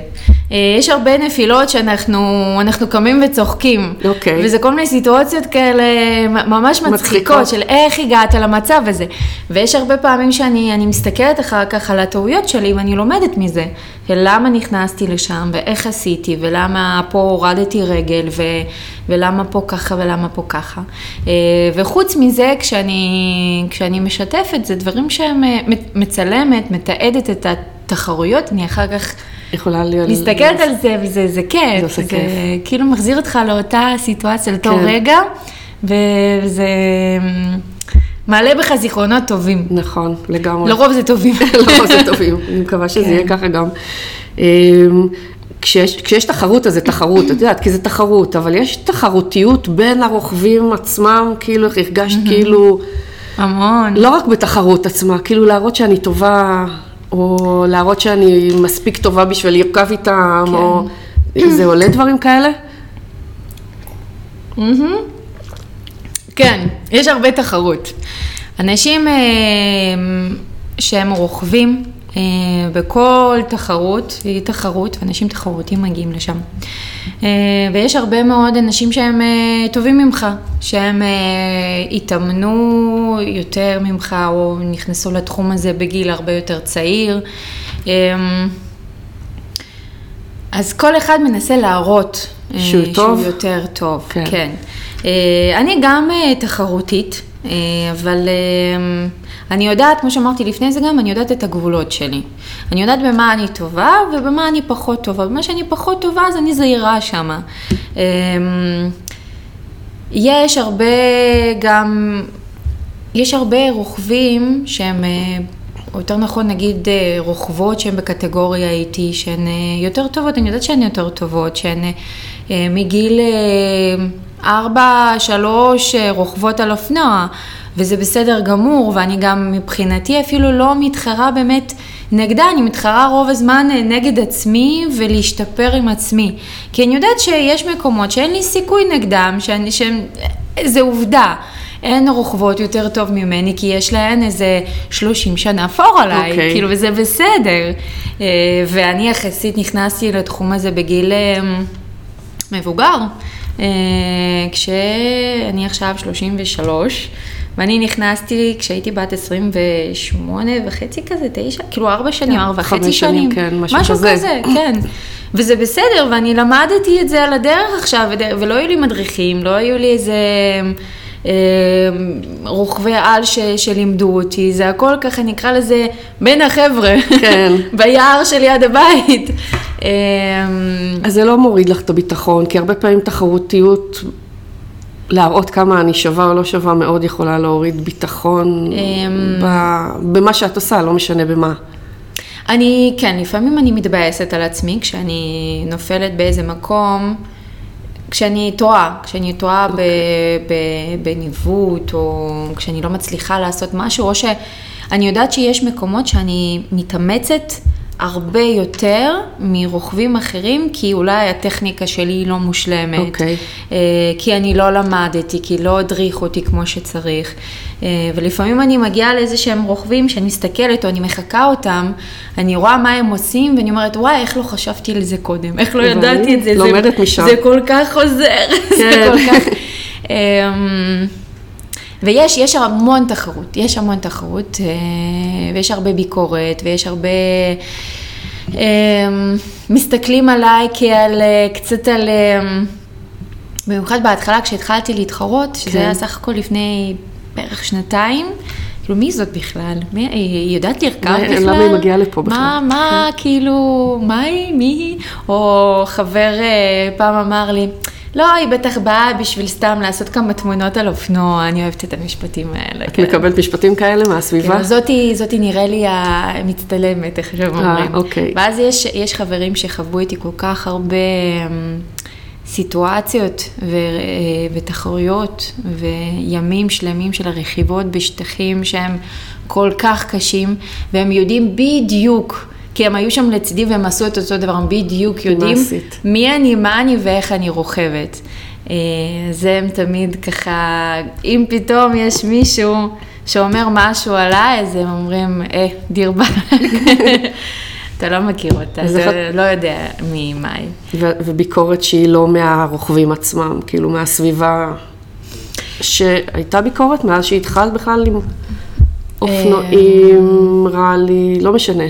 A: אה, יש הרבה נפילות שאנחנו אנחנו קמים וצוחקים.
B: אוקיי.
A: וזה כל מיני סיטואציות כאלה ממש מצחיקות,
B: מצחיקות.
A: של איך הגעת למצב הזה. ויש הרבה פעמים שאני אני מסתכלת אחר כך על הטעויות שלי ואני לומדת מזה. ולמה נכנסתי לשם, ואיך עשיתי, ולמה פה הורדתי רגל, ו, ולמה פה ככה ולמה פה ככה. אה, וחוץ מזה, כשאני, כשאני משתפת, זה דברים שהם אה, מצלמת, מתעדת את התחרויות, אני אחר כך...
B: יכולה להיות...
A: מסתכלת על זה, וזה זה כיף.
B: זה עושה כיף.
A: כאילו מחזיר אותך לאותה סיטואציה, לאותו
B: כן.
A: רגע, וזה מעלה בך זיכרונות טובים.
B: נכון, לגמרי.
A: לרוב זה טובים.
B: לא, זה טובים. אני מקווה שזה
A: כן.
B: יהיה ככה גם. אמ, כשיש, כשיש תחרות, אז זה תחרות, את יודעת, כי זה תחרות, אבל יש תחרותיות בין הרוכבים עצמם, כאילו, איך הרגשת כאילו,
A: המון.
B: לא רק בתחרות עצמה, כאילו להראות שאני טובה, או להראות שאני מספיק טובה בשביל לרכב איתם,
A: כן.
B: או... זה עולה דברים כאלה?
A: כן, יש הרבה תחרות. אנשים אה, שהם רוכבים אה, בכל תחרות, היא תחרות, ואנשים תחרותיים מגיעים לשם. אה, ויש הרבה מאוד אנשים שהם טובים ממך, שהם התאמנו יותר ממך, או נכנסו לתחום הזה בגיל הרבה יותר צעיר. אז כל אחד מנסה להראות
B: שהוא טוב?
A: שהוא יותר טוב,
B: כן.
A: כן. אה, אני גם אה, תחרותית, אה, אבל אה, אני יודעת, כמו שאמרתי לפני זה גם, אני יודעת את הגבולות שלי. אני יודעת במה אני טובה ובמה אני פחות טובה. במה שאני פחות טובה, אז אני זהירה שמה. אה, יש הרבה גם, יש הרבה רוכבים שהם, אה, או יותר נכון נגיד אה, רוכבות שהן בקטגוריה איתי, שהן אה, יותר טובות, אני יודעת שהן יותר טובות, שהן אה, אה, מגיל אה, ארבע, שלוש אה, רוכבות על אופנוע, וזה בסדר גמור, ואני גם מבחינתי אפילו לא מתחרה באמת נגדה, אני מתחרה רוב הזמן אה, נגד עצמי ולהשתפר עם עצמי. כי אני יודעת שיש מקומות שאין לי סיכוי נגדם, שאני, שהם, זה עובדה. אין רוכבות יותר טוב ממני, כי יש להן איזה 30 שנה אפור עליי,
B: אוקיי.
A: כאילו, וזה בסדר. אה, ואני יחסית נכנסתי לתחום הזה בגיל אה, מבוגר, אה, כשאני עכשיו 33, ואני נכנסתי כשהייתי בת 28 וחצי כזה, תשע, כאילו ארבע שנים, ארבע
B: חמש
A: וחצי
B: שנים,
A: שנים.
B: כן, משהו
A: משהו
B: כזה.
A: כזה, כן. וזה בסדר, ואני למדתי את זה על הדרך עכשיו, ולא היו לי מדריכים, לא היו לי איזה... רוכבי על ש, שלימדו אותי, זה הכל ככה נקרא לזה בין החבר'ה,
B: כן.
A: ביער שליד הבית.
B: אז זה לא מוריד לך את הביטחון, כי הרבה פעמים תחרותיות, להראות כמה אני שווה או לא שווה, מאוד יכולה להוריד ביטחון במה שאת עושה, לא משנה במה.
A: אני, כן, לפעמים אני מתבאסת על עצמי כשאני נופלת באיזה מקום, כשאני טועה, כשאני טועה okay. אוקיי. בניווט, או כשאני לא מצליחה לעשות משהו, או שאני יודעת שיש מקומות שאני מתאמצת הרבה יותר מרוכבים אחרים, כי אולי הטכניקה שלי היא לא מושלמת, okay.
B: אוקיי.
A: אה, כי אני לא למדתי, כי לא הדריך אותי כמו שצריך. אה, ולפעמים אני מגיעה לאיזה שהם רוכבים שאני מסתכלת או אני מחקה אותם, אני רואה מה הם עושים ואני אומרת, וואי, איך לא חשבתי על זה קודם, איך לא ידעתי את זה,
B: לומדת זה, משם.
A: זה כל כך עוזר, כן. זה כל כך... אמ, ויש יש המון תחרות, יש המון תחרות, אה, ויש הרבה ביקורת, ויש הרבה... אמ, מסתכלים עליי כעל, אה, קצת על... אמ, במיוחד בהתחלה כשהתחלתי להתחרות, שזה כן. היה סך הכל לפני בערך שנתיים. כאילו, מי זאת בכלל? מי, היא יודעת לרכב בכלל?
B: למה היא מגיעה לפה בכלל?
A: מה, מה, כן. כאילו, מה היא? מי היא? או חבר אה, פעם אמר לי, לא, היא בטח באה בשביל סתם לעשות כמה תמונות על אופנוע, אני אוהבת את המשפטים האלה.
B: את כן. מקבלת משפטים כאלה מהסביבה?
A: כן, זאתי, זאתי נראה לי המצטלמת, איך שהם אומרים.
B: אה, אוקיי.
A: ואז יש, יש חברים שחוו איתי כל כך הרבה אמ, סיטואציות ו, אה, ותחרויות וימים שלמים של הרכיבות בשטחים שהם כל כך קשים, והם יודעים בדיוק. כי הם היו שם לצידי והם עשו את אותו דבר, הם בדיוק יודעים מעשית. מי אני, מה אני ואיך אני רוכבת. אה, זה הם תמיד ככה, אם פתאום יש מישהו שאומר משהו עליי, אז הם אומרים, אה, דיר באלק. אתה לא מכיר אותה, אתה חד... לא יודע מי היא.
B: וביקורת שהיא לא מהרוכבים עצמם, כאילו מהסביבה, שהייתה ביקורת מאז שהתחלת בכלל עם אופנועים, ראלי, לא משנה.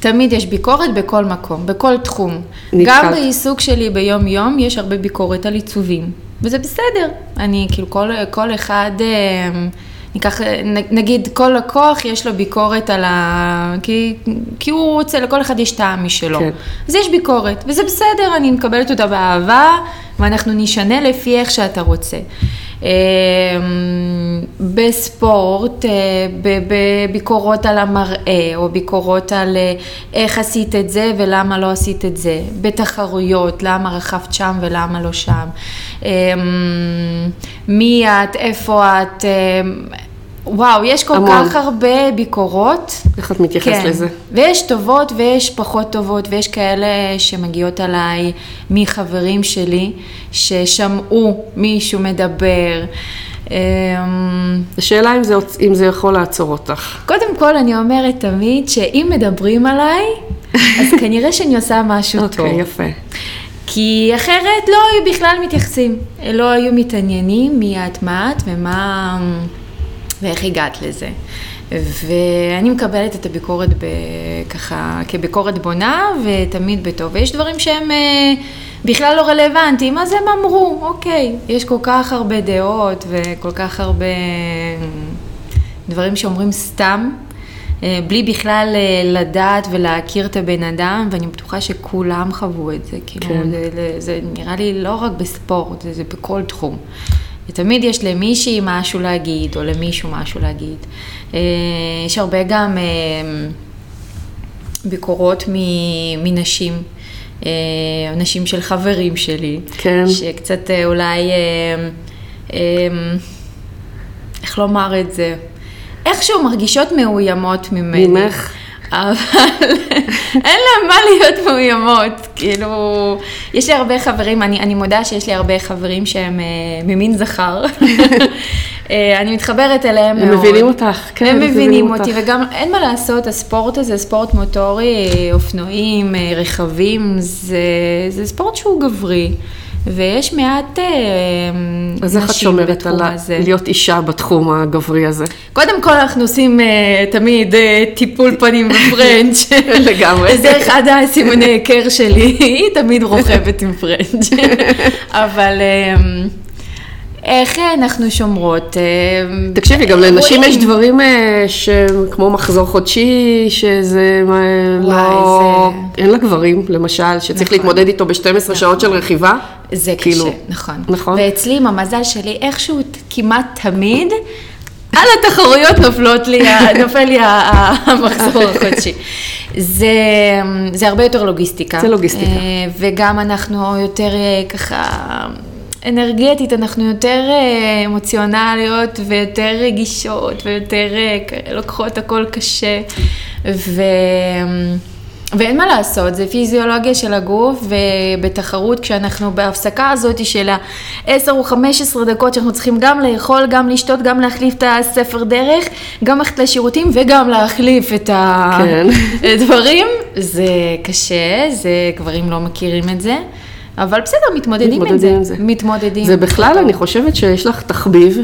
A: תמיד יש ביקורת בכל מקום, בכל תחום. נתקלת. גם בעיסוק שלי ביום-יום יש הרבה ביקורת על עיצובים, וזה בסדר. אני, כאילו, כל, כל אחד, אה, ניקח, נגיד, כל לקוח יש לו ביקורת על ה... כי, כי הוא רוצה, לכל אחד יש טעם משלו. כן. אז יש ביקורת, וזה בסדר, אני מקבלת אותה באהבה, ואנחנו נשנה לפי איך שאתה רוצה. אמ, בספורט, אה, בביקורות על המראה, או ביקורות על אה, איך עשית את זה ולמה לא עשית את זה, בתחרויות, למה רכבת שם ולמה לא שם, אמ, מי את, איפה את, אמ, וואו, יש כל המון. כך הרבה ביקורות.
B: איך את מתייחסת כן. לזה?
A: ויש טובות ויש פחות טובות, ויש כאלה שמגיעות עליי מחברים שלי, ששמעו מישהו מדבר.
B: אמ, השאלה אם זה, אם זה יכול לעצור אותך.
A: קודם כל, אני אומרת תמיד שאם מדברים עליי, אז כנראה שאני עושה משהו okay, טוב.
B: אוקיי, יפה.
A: כי אחרת לא היו בכלל מתייחסים, לא היו מתעניינים מי את מה את ומה... ואיך הגעת לזה. ואני מקבלת את הביקורת ככה כביקורת בונה ותמיד בטוב. ויש דברים שהם אה, בכלל לא רלוונטיים, אז הם אמרו, אוקיי, יש כל כך הרבה דעות וכל כך הרבה דברים שאומרים סתם, אה, בלי בכלל אה, לדעת ולהכיר את הבן אדם, ואני בטוחה שכולם חוו את זה. כאילו, כן. זה, זה, זה נראה לי לא רק בספורט, זה, זה בכל תחום. ותמיד יש למישהי משהו להגיד, או למישהו משהו להגיד. אה, יש הרבה גם אה, ביקורות מנשים, אה, נשים של חברים שלי.
B: כן.
A: שקצת אולי, איך לומר את זה? איכשהו מרגישות מאוימות ממני.
B: ממך?
A: אבל אין להם מה להיות מאוימות, כאילו, יש לי הרבה חברים, אני, אני מודה שיש לי הרבה חברים שהם אה, ממין זכר, אה, אני מתחברת אליהם
B: הם מאוד. הם מבינים אותך,
A: כן, הם מבינים, אותי, אותך. וגם אין מה לעשות, הספורט הזה, ספורט מוטורי, אופנועים, אה, רכבים, זה, זה ספורט שהוא גברי. ויש מעט אה, נשים בתחום הזה. אז איך את שומרת על
B: להיות אישה בתחום הגברי הזה?
A: קודם כל אנחנו עושים uh, תמיד uh, טיפול פנים בפרנץ'.
B: לגמרי.
A: זה אחד הסימוני היכר שלי, היא תמיד רוכבת עם פרנץ'. אבל... איך אה, אנחנו שומרות? אה,
B: תקשיבי, גם לנשים
A: רואים.
B: יש דברים אה, כמו מחזור חודשי, שזה לא... אין לגברים, למשל, שצריך
A: נכון.
B: להתמודד איתו ב-12 שעות של רכיבה.
A: זה
B: כאילו,
A: קשה, נכון.
B: נכון.
A: ואצלי עם המזל שלי, איכשהו כמעט תמיד, על התחרויות נופלות לי, נופל לי המחזור החודשי. זה, זה הרבה יותר לוגיסטיקה.
B: זה לוגיסטיקה.
A: אה, וגם אנחנו יותר אה, ככה... אנרגטית, אנחנו יותר אה, אמוציונליות ויותר רגישות ויותר אה, לוקחות הכל קשה. ו... ואין מה לעשות, זה פיזיולוגיה של הגוף, ובתחרות כשאנחנו בהפסקה הזאת של ה-10 או 15 דקות שאנחנו צריכים גם לאכול, גם לשתות, גם להחליף את הספר דרך, גם ללכת לשירותים וגם להחליף את
B: כן.
A: הדברים, זה קשה, זה גברים לא מכירים את זה, אבל בסדר, מתמודדים,
B: מתמודדים
A: עם זה.
B: זה.
A: מתמודדים.
B: זה בכלל, אני חושבת שיש לך תחביב,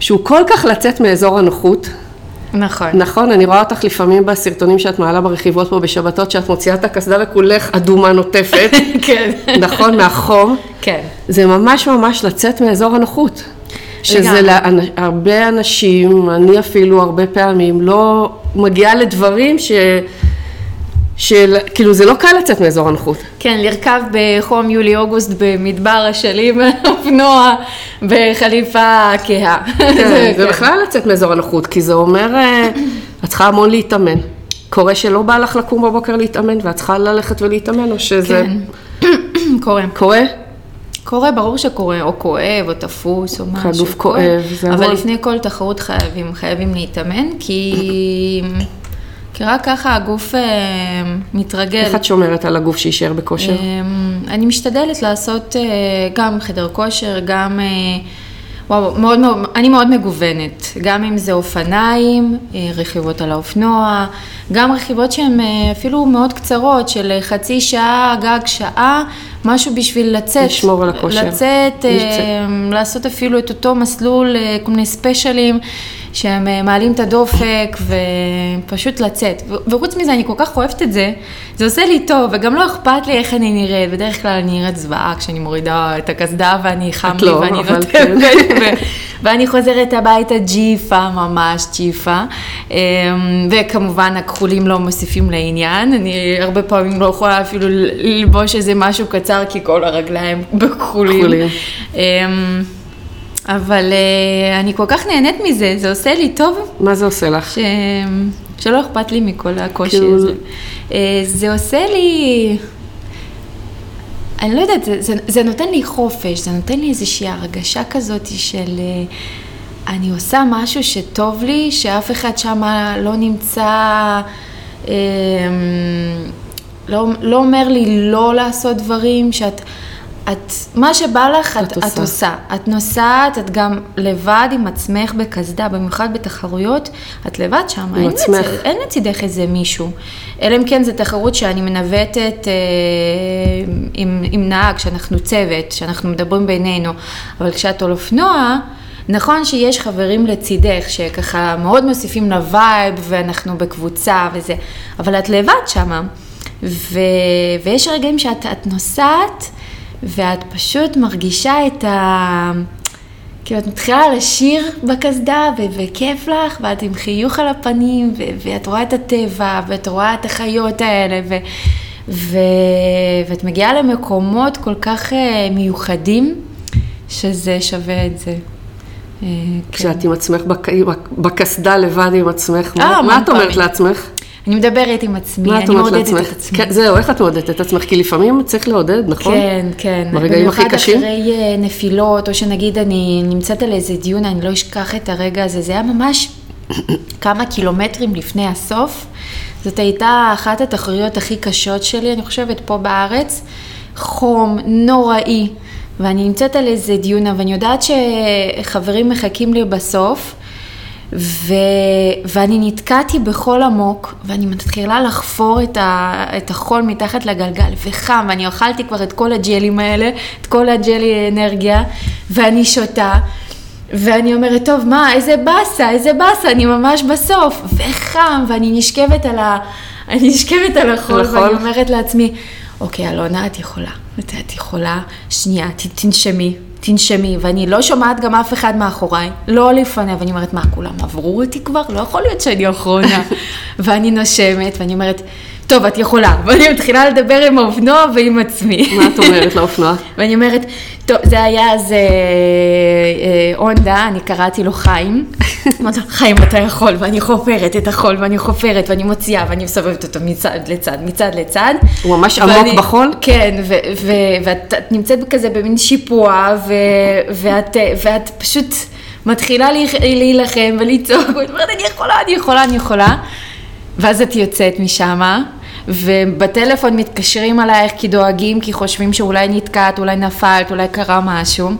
B: שהוא כל כך לצאת מאזור הנוחות.
A: נכון.
B: נכון, אני רואה אותך לפעמים בסרטונים שאת מעלה ברכיבות פה בשבתות, שאת מוציאה את הקסדה וכולך אדומה נוטפת.
A: כן.
B: נכון, מהחום.
A: כן.
B: זה ממש ממש לצאת מאזור הנוחות. שזה. להרבה אנשים, אני אפילו הרבה פעמים, לא מגיעה לדברים ש... של, כאילו זה לא קל לצאת מאזור הנוחות.
A: כן, לרכב בחום יולי-אוגוסט במדבר אשלים על אופנוע בחליפה כהה.
B: כן, זה בכלל לצאת מאזור הנוחות, כי זה אומר, אה, את צריכה המון להתאמן. קורה שלא בא לך לקום בבוקר להתאמן, ואת צריכה ללכת ולהתאמן, או שזה
A: כן. קורה.
B: קורה?
A: קורה, ברור שקורה, או כואב, או תפוס, או משהו. קורה.
B: כואב, זה
A: אבל
B: המון.
A: לפני כל תחרות חייבים, חייבים להתאמן, כי... כי רק ככה הגוף אה, מתרגל.
B: איך את שומרת על הגוף שיישאר בכושר?
A: אמ, אני משתדלת לעשות אה, גם חדר כושר, גם... אה, וואו, מאוד, מאוד, אני מאוד מגוונת, גם אם זה אופניים, אה, רכיבות על האופנוע, גם רכיבות שהן אה, אפילו מאוד קצרות, של חצי שעה, גג שעה, משהו בשביל לצאת.
B: לשמור על הכושר.
A: לצאת,
B: לצאת.
A: אה, לעשות אפילו את אותו מסלול, אה, כל מיני ספיישלים, שהם אה, מעלים את הדופק ופשוט לצאת. וחוץ מזה, אני כל כך אוהבת את זה, זה עושה לי טוב, וגם לא אכפת לי איך אני נראית. בדרך כלל אני נראית זוועה כשאני מורידה את הקסדה ואני חם לי
B: לא,
A: ואני נוטפת,
B: כן.
A: ואני חוזרת הביתה ג'יפה, ממש ג'יפה. אמ, וכמובן הכחולים לא מוסיפים לעניין, אני הרבה פעמים לא יכולה אפילו ללבוש איזה משהו קצר, כי כל הרגליים בכחולים.
B: כחולים.
A: אבל אה, אני כל כך נהנית מזה, זה עושה לי טוב
B: מה זה עושה לך?
A: ש... שלא אכפת לי מכל הקושי
B: כאילו-
A: הזה. אה, זה עושה לי... אני לא יודעת, זה, זה, זה נותן לי חופש, זה נותן לי איזושהי הרגשה כזאת של אה, אני עושה משהו שטוב לי, שאף אחד שם לא נמצא, אה, לא, לא אומר לי לא לעשות דברים, שאת, את, מה שבא לך, את,
B: את
A: את,
B: עושה.
A: את עושה. את נוסעת, את גם לבד עם עצמך בקסדה, במיוחד בתחרויות, את לבד שם, אין,
B: עצמך.
A: לצ... אין לצידך איזה מישהו. אלא אם כן זו תחרות שאני מנווטת אה, עם, עם נהג, שאנחנו צוות, שאנחנו מדברים בינינו, אבל כשאת על אופנוע, נכון שיש חברים לצידך, שככה מאוד מוסיפים לווייב, ואנחנו בקבוצה וזה, אבל את לבד שמה. ו... ויש רגעים שאת את נוסעת, ואת פשוט מרגישה את ה... כאילו את מתחילה לשיר בקסדה ו- וכיף לך, ואת עם חיוך על הפנים, ו- ואת רואה את הטבע, ואת רואה את החיות האלה, ו- ו- ואת מגיעה למקומות כל כך אה, מיוחדים, שזה שווה את זה. אה, כן.
B: כשאת עם עצמך בק- עם ה- בקסדה לבד עם עצמך,
A: אה,
B: מה- את אומרת. לעצמך?
A: אני מדברת עם עצמי, אני מעודדת
B: לעצמך?
A: את עצמי.
B: כן, זהו, איך את מעודדת את עצמך? כי לפעמים צריך לעודד, נכון?
A: כן, כן.
B: ברגעים הכי קשים?
A: במיוחד אחרי אה, נפילות, או שנגיד אני נמצאת על איזה דיון, אני לא אשכח את הרגע הזה, זה היה ממש כמה קילומטרים לפני הסוף. זאת הייתה אחת התחרויות הכי קשות שלי, אני חושבת, פה בארץ. חום נוראי, ואני נמצאת על איזה דיונה, ואני יודעת שחברים מחכים לי בסוף. ו... ואני נתקעתי בחול עמוק, ואני מתחילה לחפור את, ה... את החול מתחת לגלגל, וחם, ואני אכלתי כבר את כל הג'לים האלה, את כל הג'לי אנרגיה, ואני שותה, ואני אומרת, טוב, מה, איזה באסה, איזה באסה, אני ממש בסוף, וחם, ואני נשכבת על, ה... אני נשכבת על החול,
B: על החול.
A: ואני אומרת לעצמי, אוקיי, אלונה, את יכולה, את יכולה, שנייה, תנשמי, תנשמי, ואני לא שומעת גם אף אחד מאחוריי, לא לפניה, ואני אומרת, מה, כולם עברו אותי כבר? לא יכול להיות שאני אחרונה. ואני נושמת, ואני אומרת, טוב, את יכולה. ואני מתחילה לדבר עם האופנוע ועם עצמי.
B: מה את אומרת לאופנוע?
A: ואני אומרת, טוב, זה היה אז אה, אה, הונדה, אני קראתי לו חיים. אמרתי לו, חיים, אתה יכול, ואני חופרת את החול, ואני חופרת, ואני מוציאה, ואני מסובבת אותו מצד לצד, מצד לצד.
B: הוא ממש עמוק בחול?
A: כן, ואת את נמצאת כזה במין שיפוע, ו- ואת, ואת פשוט מתחילה להילח- להילחם ולצעוק, ואת אומרת, אני יכולה, אני יכולה, אני יכולה. ואז את יוצאת משם, ובטלפון מתקשרים עלייך כי דואגים, כי חושבים שאולי נתקעת, אולי נפלת, אולי קרה משהו.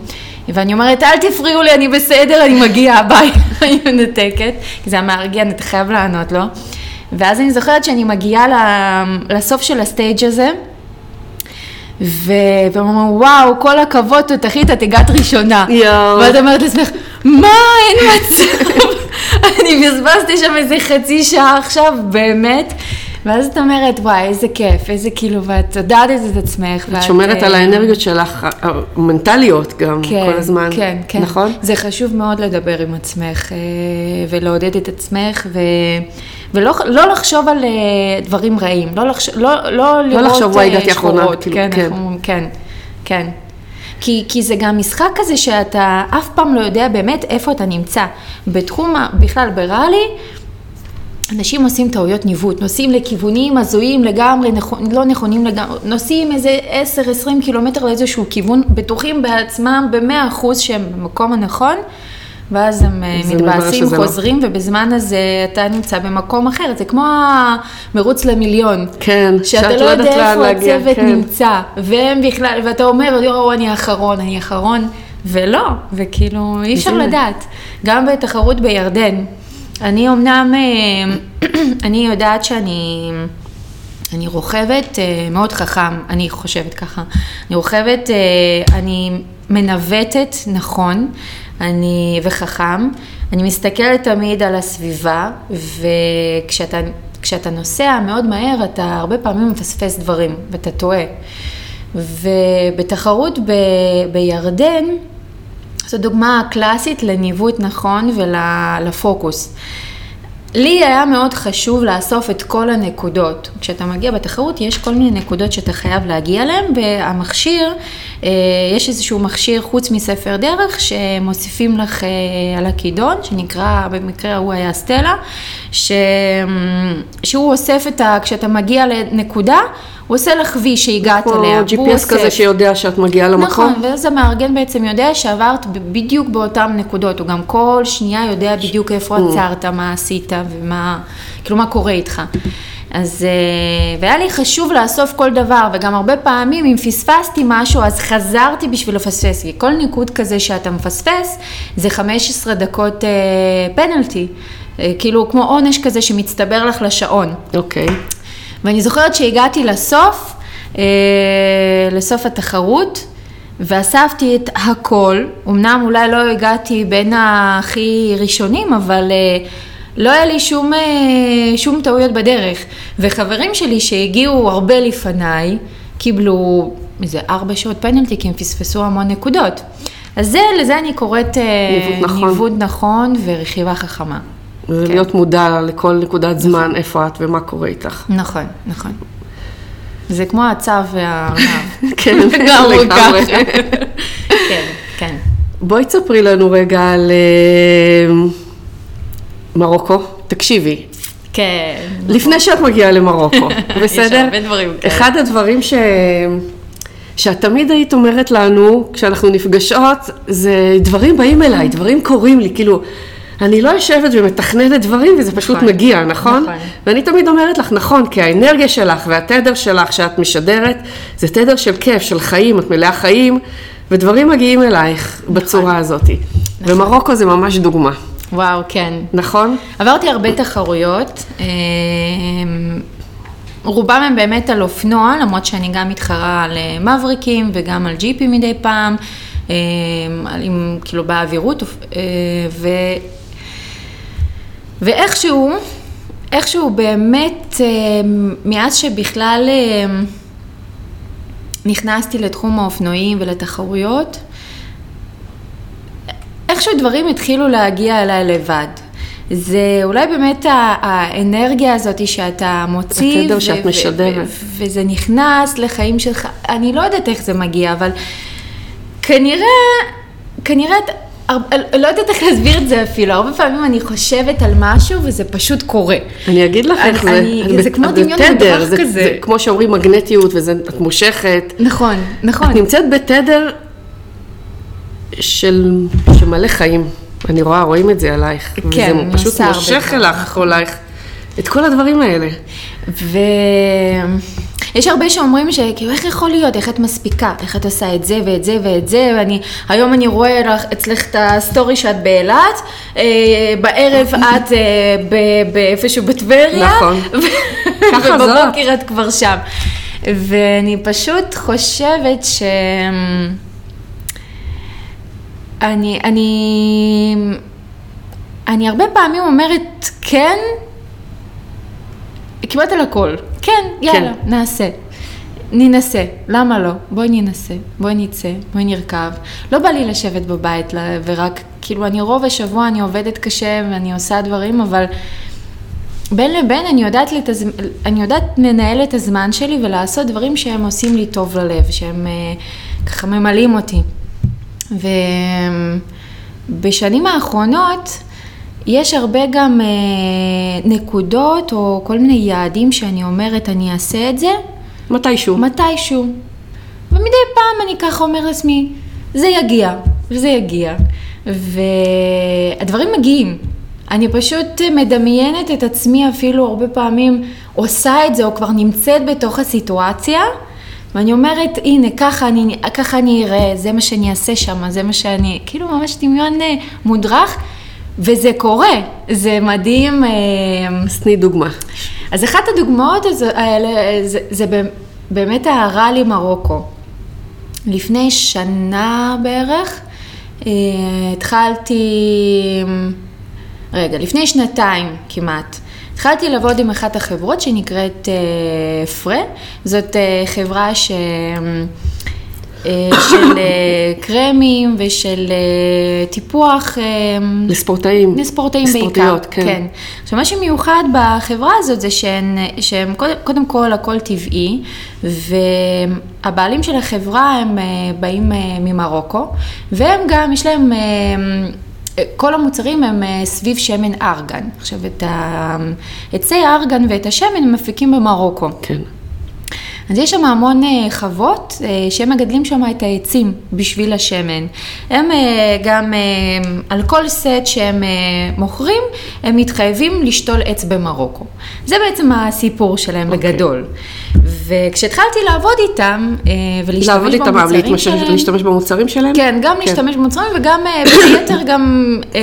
A: ואני אומרת, אל תפריעו לי, אני בסדר, אני מגיעה הביתה, אני מנתקת, כי זה המארגן, אתה חייב לענות לו. ואז אני זוכרת שאני מגיעה לסוף של הסטייג' הזה, ו- והם אומרים, וואו, כל הכבוד, תותחית, את הגעת ראשונה.
B: יואו.
A: ואת אומרת לעצמך, מה, אין מצב. אני בזבזתי שם איזה חצי שעה עכשיו, באמת. ואז את אומרת, וואי, איזה כיף, איזה כאילו, ואת יודעת את זה את עצמך.
B: את שומרת
A: אה,
B: על האנרגיות שלך, המנטליות גם,
A: כן,
B: כל הזמן.
A: כן, כן.
B: נכון?
A: זה חשוב מאוד לדבר עם עצמך אה, ולעודד את עצמך ו... ולא לא לחשוב על אה, דברים רעים, לא, לחש... לא, לא לראות
B: לחשוב, וואי,
A: אה,
B: הגעתי אחרונה",
A: שחורות,
B: כאילו,
A: כן,
B: כן.
A: אנחנו אומרים, כן, כן. כי, כי זה גם משחק כזה שאתה אף פעם לא יודע באמת איפה אתה נמצא. בתחום, בכלל בראלי, אנשים עושים טעויות ניווט, נוסעים לכיוונים הזויים לגמרי, נכ- לא נכונים לגמרי, נוסעים איזה 10-20 קילומטר לאיזשהו כיוון, בטוחים בעצמם במאה אחוז שהם במקום הנכון, ואז הם אה, מתבאסים,
B: לא.
A: חוזרים, ובזמן הזה אתה נמצא במקום אחר, זה כמו המרוץ למיליון.
B: כן,
A: שאתה
B: שאת
A: לא
B: לא יודעת
A: יודע
B: לאן
A: איפה
B: להגיע,
A: הצוות
B: כן.
A: נמצא, והם בכלל, ואתה אומר, יואו, אני האחרון, אני האחרון, ולא, וכאילו, אי אפשר. לדעת. גם בתחרות בירדן, אני אמנם, אה, אני יודעת שאני... אני רוכבת אה, מאוד חכם, אני חושבת ככה. אני רוכבת, אני מנווטת נכון, אני וחכם. אני מסתכלת תמיד על הסביבה, וכשאתה כשאתה נוסע מאוד מהר, אתה הרבה פעמים מפספס דברים, ואתה טועה. ובתחרות ב, בירדן, זו דוגמה קלאסית לניווט נכון ולפוקוס. לי היה מאוד חשוב לאסוף את כל הנקודות. כשאתה מגיע בתחרות, יש כל מיני נקודות שאתה חייב להגיע אליהן, והמכשיר, יש איזשהו מכשיר חוץ מספר דרך, שמוסיפים לך אה, על הכידון, שנקרא, במקרה ההוא היה סטלה, ש... שהוא אוסף את ה... כשאתה מגיע לנקודה, הוא עושה לך וי שהגעת
B: כמו
A: אליה. והוא
B: GPS כזה
A: אוסף.
B: שיודע שאת מגיעה למקום.
A: נכון, ואז המארגן בעצם יודע שעברת בדיוק באותן נקודות, הוא גם כל שנייה יודע בדיוק איפה עצרת, מה עשית ומה, כאילו מה קורה איתך. אז, אה, והיה לי חשוב לאסוף כל דבר, וגם הרבה פעמים אם פספסתי משהו, אז חזרתי בשביל לפספס, כי כל ניקוד כזה שאתה מפספס, זה 15 דקות אה, פנלטי, אה, כאילו כמו עונש כזה שמצטבר לך לשעון.
B: אוקיי.
A: ואני זוכרת שהגעתי לסוף, אה, לסוף התחרות, ואספתי את הכל. אמנם אולי לא הגעתי בין הכי ראשונים, אבל אה, לא היה לי שום, אה, שום טעויות בדרך. וחברים שלי שהגיעו הרבה לפניי, קיבלו איזה ארבע שעות פנלטי, כי הם פספסו המון נקודות. אז זה, לזה אני קוראת אה,
B: ניווט נכון.
A: ניווט נכון ורכיבה חכמה.
B: זה
A: כן.
B: מודע לכל נקודת זמן, איפה את ומה קורה איתך.
A: נכון, נכון. זה כמו הצו והארנב.
B: כן, לגמרי.
A: כן, כן.
B: בואי תספרי לנו רגע על אה, מרוקו. תקשיבי,
A: כן.
B: לפני שאת מגיעה למרוקו, בסדר?
A: הרבה דברים כאלה.
B: אחד הדברים ש... שאת תמיד היית אומרת לנו, כשאנחנו נפגשות, זה דברים באים אליי, דברים קורים לי, כאילו, אני לא יושבת ומתכננת דברים וזה פשוט
A: נכון.
B: מגיע, נכון?
A: נכון.
B: ואני תמיד אומרת לך, נכון, כי האנרגיה שלך והתדר שלך שאת משדרת, זה תדר של כיף, של חיים, את מלאה חיים, ודברים מגיעים אלייך בצורה הזאת. ומרוקו זה ממש דוגמה,
A: וואו, כן.
B: נכון?
A: עברתי הרבה תחרויות. אה, רובם הם באמת על אופנוע, למרות שאני גם מתחרה על אה, מבריקים וגם על ג'יפים מדי פעם, על- עם, כאילו באווירות, אה, ו... ואיכשהו, איכשהו באמת, אה, מאז שבכלל נכנסתי לתחום האופנועים ולתחרויות, איכשהו דברים התחילו להגיע אליי לבד. זה אולי באמת האנרגיה הזאת שאתה מוציא,
B: התדר שאת משדרת.
A: וזה נכנס לחיים שלך, אני לא יודעת איך זה מגיע, אבל כנראה, כנראה, את- לא יודעת איך להסביר את זה אפילו, הרבה פעמים אני חושבת על משהו וזה פשוט קורה.
B: אני אגיד לך איך זה,
A: אני- זה כמו דמיון מודרך
B: זה-
A: כזה.
B: זה כמו שאומרים מגנטיות ואת מושכת.
A: נכון, נכון.
B: את נמצאת בתדר של, של מלא חיים. אני רואה, רואים את זה עלייך.
A: כן,
B: וזה פשוט מושך
A: דברים,
B: אלייך, עולייך. את כל הדברים האלה.
A: ויש הרבה שאומרים שכאילו איך יכול להיות, איך את מספיקה, איך את עושה את זה ואת זה ואת זה, ואני, היום אני רואה לך, אצלך את הסטורי שאת באילת, אה, בערב את אה, ב- באיפשהו בטבריה,
B: נכון.
A: ו-
B: ככה זאת.
A: ובבוקר את כבר שם. ואני פשוט חושבת ש... אני, אני, אני הרבה פעמים אומרת כן, כמעט על הכל. כן, יאללה,
B: כן.
A: נעשה. ננסה, למה לא? בואי ננסה, בואי נצא, בואי נרכב. לא בא לי לשבת בבית ורק, כאילו, אני רוב השבוע אני עובדת קשה ואני עושה דברים, אבל בין לבין אני יודעת, לתז... אני יודעת לנהל את הזמן שלי ולעשות דברים שהם עושים לי טוב ללב, שהם אה, ככה ממלאים אותי. ובשנים האחרונות יש הרבה גם אה, נקודות או כל מיני יעדים שאני אומרת אני אעשה את זה
B: מתישהו.
A: מתישהו. ומדי פעם אני ככה אומר לעצמי, זה יגיע, וזה יגיע. והדברים מגיעים. אני פשוט מדמיינת את עצמי אפילו הרבה פעמים עושה את זה, או כבר נמצאת בתוך הסיטואציה, ואני אומרת, הנה, ככה אני, ככה אני אראה, זה מה שאני אעשה שם, זה מה שאני, כאילו ממש דמיון אה, מודרך, וזה קורה, זה מדהים. אה,
B: אז תני דוגמה.
A: אז אחת הדוגמאות האלה, זה, זה באמת הראלי מרוקו. לפני שנה בערך, אה, התחלתי, רגע, לפני שנתיים כמעט, התחלתי לעבוד עם אחת החברות שנקראת אה, פרה, זאת אה, חברה ש... אה, של קרמים ושל טיפוח
B: לספורטאים.
A: לספורטאים בעיקר,
B: לספורטאיות, כן.
A: כן. עכשיו, מה שמיוחד בחברה הזאת זה שהן, שהם קודם, קודם כל הכל טבעי, והבעלים של החברה הם באים ממרוקו, והם גם, יש להם, כל המוצרים הם אה, סביב שמן ארגן. עכשיו, את העצי הארגן ואת השמן הם מפיקים במרוקו.
B: כן.
A: אז יש שם המון אה, חוות אה, שהם מגדלים שם את העצים בשביל השמן. הם גם על כל סט שהם מוכרים, הם מתחייבים לשתול עץ במרוקו. זה בעצם הסיפור שלהם
B: אוקיי.
A: בגדול. וכשהתחלתי לעבוד איתם אה, ולהשתמש
B: לעבוד איתם,
A: במוצרים שלהם,
B: להשתמש במוצרים שלהם?
A: כן, גם להשתמש במוצרים וגם אה, בין היתר גם אה,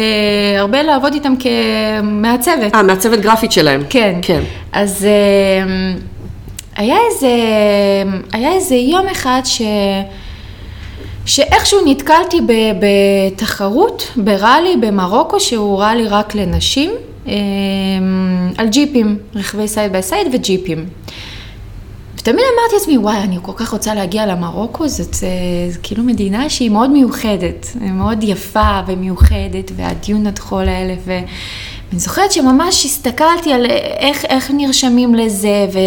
A: הרבה לעבוד איתם כמעצבת.
B: אה, מעצבת גרפית שלהם.
A: כן.
B: כן.
A: אז אה, היה איזה, היה איזה יום אחד ש... שאיכשהו נתקלתי ב, בתחרות, בראלי במרוקו, שהוא ראלי רק לנשים, אה, על ג'יפים, רכבי side by side וג'יפים. ותמיד אמרתי לעצמי, וואי, אני כל כך רוצה להגיע למרוקו, זאת זה, זה כאילו מדינה שהיא מאוד מיוחדת, מאוד יפה ומיוחדת, והדיונות חול האלה, ו... ואני זוכרת שממש הסתכלתי על איך, איך נרשמים לזה, ו...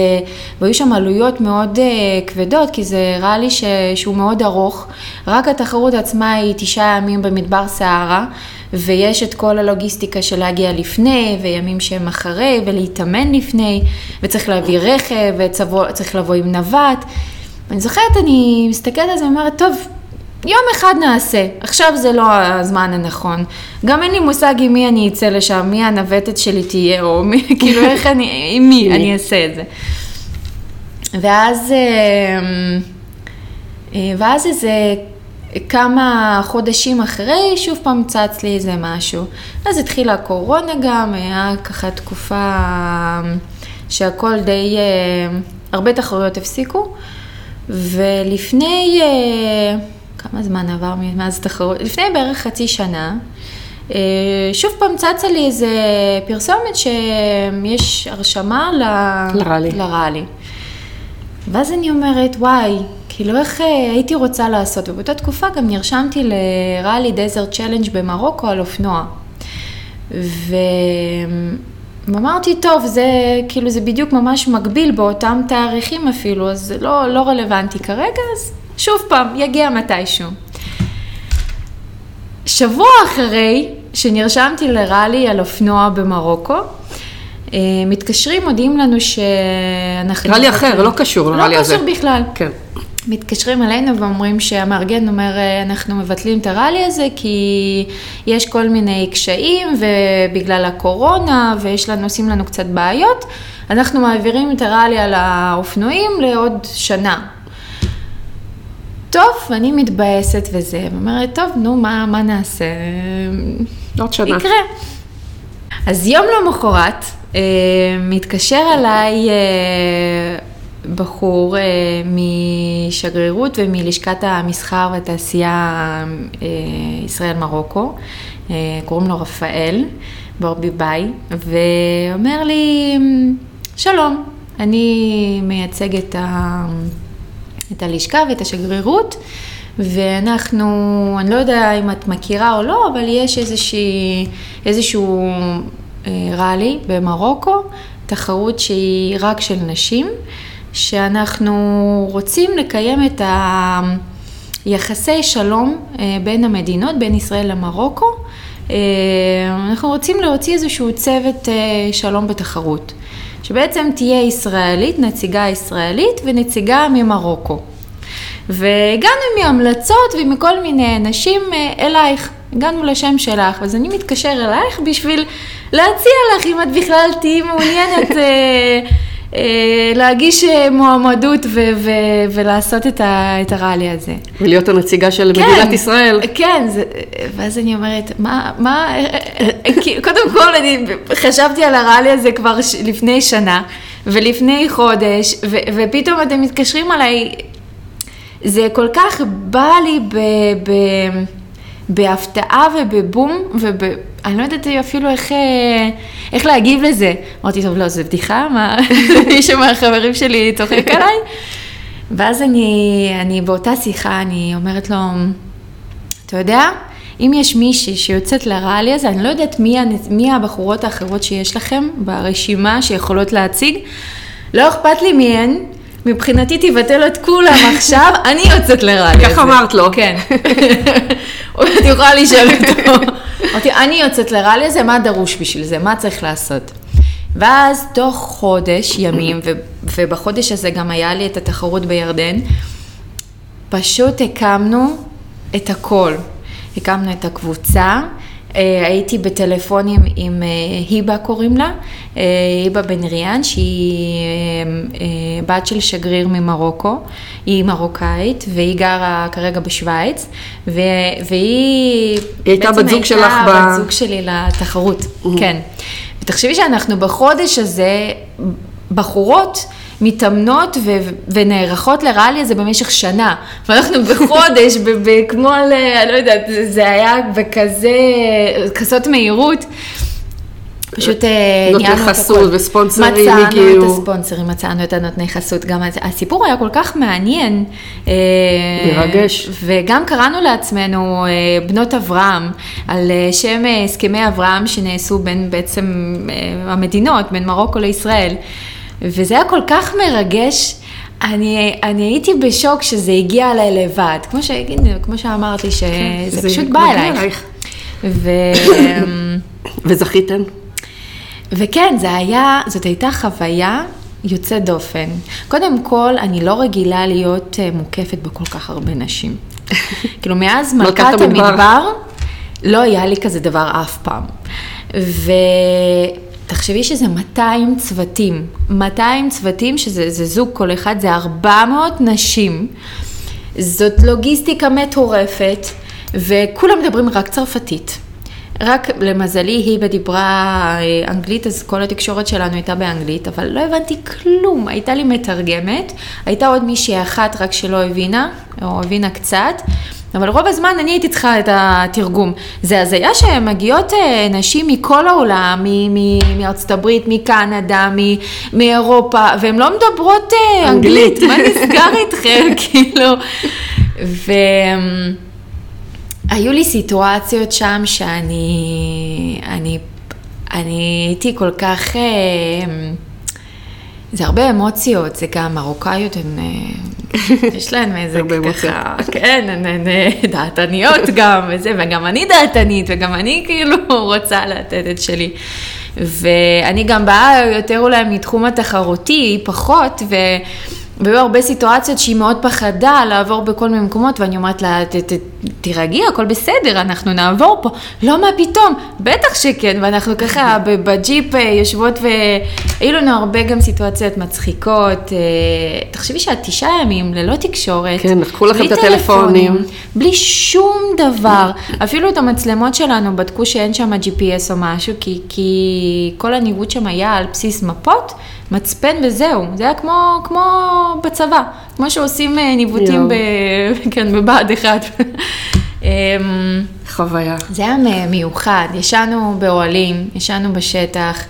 A: והיו שם עלויות מאוד אה, כבדות, כי זה הראה לי ש... שהוא מאוד ארוך. רק התחרות עצמה היא תשעה ימים במדבר סהרה, ויש את כל הלוגיסטיקה של להגיע לפני, וימים שהם אחרי, ולהתאמן לפני, וצריך להביא רכב, וצריך לבוא עם נווט. ואני זוכרת, אני מסתכלת על זה ואומרת, טוב, יום אחד נעשה, עכשיו זה לא הזמן הנכון. גם אין לי מושג עם מי אני אצא לשם, מי הנווטת שלי תהיה, או מי, כאילו איך אני, עם מי אני אעשה את זה. ואז, אה, אה, ואז איזה כמה חודשים אחרי, שוב פעם צץ לי איזה משהו. אז התחילה הקורונה גם, היה ככה תקופה שהכל די, אה, הרבה תחרויות הפסיקו. ולפני, אה, כמה זמן עבר מאז תחרות? לפני בערך חצי שנה, אה, שוב פעם צצה לי איזה פרסומת שיש הרשמה ל...
B: לראלי.
A: לראלי. ואז אני אומרת, וואי, כאילו איך אה, הייתי רוצה לעשות, ובאותה תקופה גם נרשמתי לראלי דזרט צ'לנג' במרוקו על אופנוע. ואמרתי, טוב, זה כאילו זה בדיוק ממש מקביל באותם תאריכים אפילו, אז זה לא, לא רלוונטי כרגע, אז שוב פעם, יגיע מתישהו. שבוע אחרי שנרשמתי לראלי על אופנוע במרוקו, אה, מתקשרים, מודיעים לנו שאנחנו...
B: ראלי אחר, לא קשור לראלי הזה.
A: לא קשור בכלל.
B: כן.
A: מתקשרים אלינו ואומרים שהמארגן אומר, אה, אנחנו מבטלים את הראלי הזה כי יש כל מיני קשיים ובגלל הקורונה ויש לנו, עושים לנו קצת בעיות, אנחנו מעבירים את הראלי על האופנועים לעוד שנה. טוב, אני מתבאסת וזה, ואומרת, טוב, נו, מה, מה נעשה?
B: עוד שנה.
A: יקרה. אז יום למחרת, אה, מתקשר אליי אה, בחור אה, משגרירות ומלשכת המסחר והתעשייה אה, ישראל מרוקו, אה, קוראים לו רפאל ברביבאי, ואומר לי, שלום, אני מייצג את, ה, את הלשכה ואת השגרירות, ואנחנו, אני לא יודע אם את מכירה או לא, אבל יש איזושהי, איזשהו ראלי במרוקו, תחרות שהיא רק של נשים. שאנחנו רוצים לקיים את היחסי שלום אה, בין המדינות, בין ישראל למרוקו. אה, אנחנו רוצים להוציא איזשהו צוות אה, שלום בתחרות, שבעצם תהיה ישראלית, נציגה ישראלית ונציגה ממרוקו. והגענו מהמלצות ומכל מיני אנשים אלייך, הגענו לשם שלך, אז אני מתקשר אלייך בשביל להציע לך אם את בכלל תהיי מעוניינת להגיש אה, מועמדות ו- ו- ולעשות את, ה- את הראלי הזה.
B: ולהיות הנציגה של כן, מדינת ישראל.
A: כן, זה, ואז אני אומרת, מה, מה, קודם כל אני חשבתי על הראלי הזה כבר ש- לפני שנה, ולפני חודש, ו- ופתאום אתם מתקשרים אליי, זה כל כך בא לי ב... ב- בהפתעה ובבום, ואני לא יודעת אפילו איך, אה, איך להגיב לזה. אמרתי, טוב, לא, זו בדיחה, מה, מישהו מהחברים שלי צוחק עליי? ואז אני, אני באותה שיחה, אני אומרת לו, אתה יודע, אם יש מישהי שיוצאת לראלי הזה, אני לא יודעת מי, מי הבחורות האחרות שיש לכם ברשימה שיכולות להציג, לא אכפת לי מהן, מבחינתי תבטל את כולם עכשיו, אני יוצאת לראלי
B: הזה. כך אמרת לו.
A: כן. את יכולה לשאול אותו. אמרתי, אני יוצאת לראלי הזה, מה דרוש בשביל זה? מה צריך לעשות? ואז תוך חודש ימים, ובחודש הזה גם היה לי את התחרות בירדן, פשוט הקמנו את הכל. הקמנו את הקבוצה, הייתי בטלפונים עם אה, היבה קוראים לה, אה, היבה בן ריאן, שהיא בת של שגריר ממרוקו, היא מרוקאית והיא גרה כרגע בשוויץ, והיא...
B: היא הייתה בת זוג שלך ב...
A: הייתה בת זוג שלי לתחרות, mm-hmm. כן. ותחשבי שאנחנו בחודש הזה, בחורות, מתאמנות ו- ונערכות לראלי הזה במשך שנה. ואנחנו בחודש, ב- ב- כמו על, אני לא יודעת, זה היה בכזה, כזאת מהירות. פשוט אה,
B: ניהלנו את. נותני חסות וספונסרים הגיעו.
A: מצאנו את הספונסרים, מצאנו את הנותני חסות. גם הסיפור היה כל כך מעניין.
B: אה, מרגש.
A: וגם קראנו לעצמנו אה, בנות אברהם, על שם הסכמי אברהם שנעשו בין בעצם המדינות, בין מרוקו לישראל. וזה היה כל כך מרגש. אני, אני הייתי בשוק שזה הגיע אליי לבד, כמו, ש, כמו שאמרת לי, שזה כן, פשוט בא אלייך. ו...
B: וזכיתם?
A: וכן, זה היה, זאת הייתה חוויה יוצאת דופן. קודם כל, אני לא רגילה להיות אה, מוקפת בכל כך הרבה נשים. כאילו, מאז מלכת המדבר, לא היה לי כזה דבר אף פעם. ו... תחשבי שזה 200 צוותים, 200 צוותים שזה זוג כל אחד, זה 400 נשים, זאת לוגיסטיקה מטורפת, וכולם מדברים רק צרפתית. רק למזלי, היא דיברה אה, אנגלית, אז כל התקשורת שלנו הייתה באנגלית, אבל לא הבנתי כלום. הייתה לי מתרגמת, הייתה עוד מישהי אחת רק שלא הבינה, או הבינה קצת, אבל רוב הזמן אני הייתי צריכה את התרגום. זה הזיה שמגיעות אה, נשים מכל העולם, מארצות הברית, מקנדה, מ- מאירופה, והן לא מדברות אה,
B: אנגלית.
A: מה נסגר איתכם, כאילו. והיו לי סיטואציות שם שאני, אני, אני הייתי כל כך, אה, זה הרבה אמוציות, זה גם מרוקאיות, הן, יש להן איזה. ככה, כן, הן הן, אה, דעתניות גם, וזה, וגם אני דעתנית, וגם אני כאילו רוצה לתת את שלי. ואני גם באה יותר אולי מתחום התחרותי, פחות, ו... והיו הרבה סיטואציות שהיא מאוד פחדה לעבור בכל מיני מקומות, ואני אומרת לה, "ת- ת- תירגעי, הכל בסדר, אנחנו נעבור פה. לא, מה פתאום? בטח שכן, ואנחנו ככה בג'יפ אה, יושבות, והיו לנו הרבה גם סיטואציות מצחיקות. אה, תחשבי שאת תשעה ימים ללא תקשורת.
B: כן, לקחו לכם את הטלפונים.
A: טלפונים, בלי שום דבר. אפילו את המצלמות שלנו בדקו שאין שם GPS או משהו, כי, כי כל הניווט שם היה על בסיס מפות, מצפן וזהו. זה היה כמו, כמו בצבא, כמו שעושים אה, ניווטים ב, כן, בבה"ד אחד. אמ,
B: חוויה.
A: זה היה מיוחד, ישנו באוהלים, ישנו בשטח.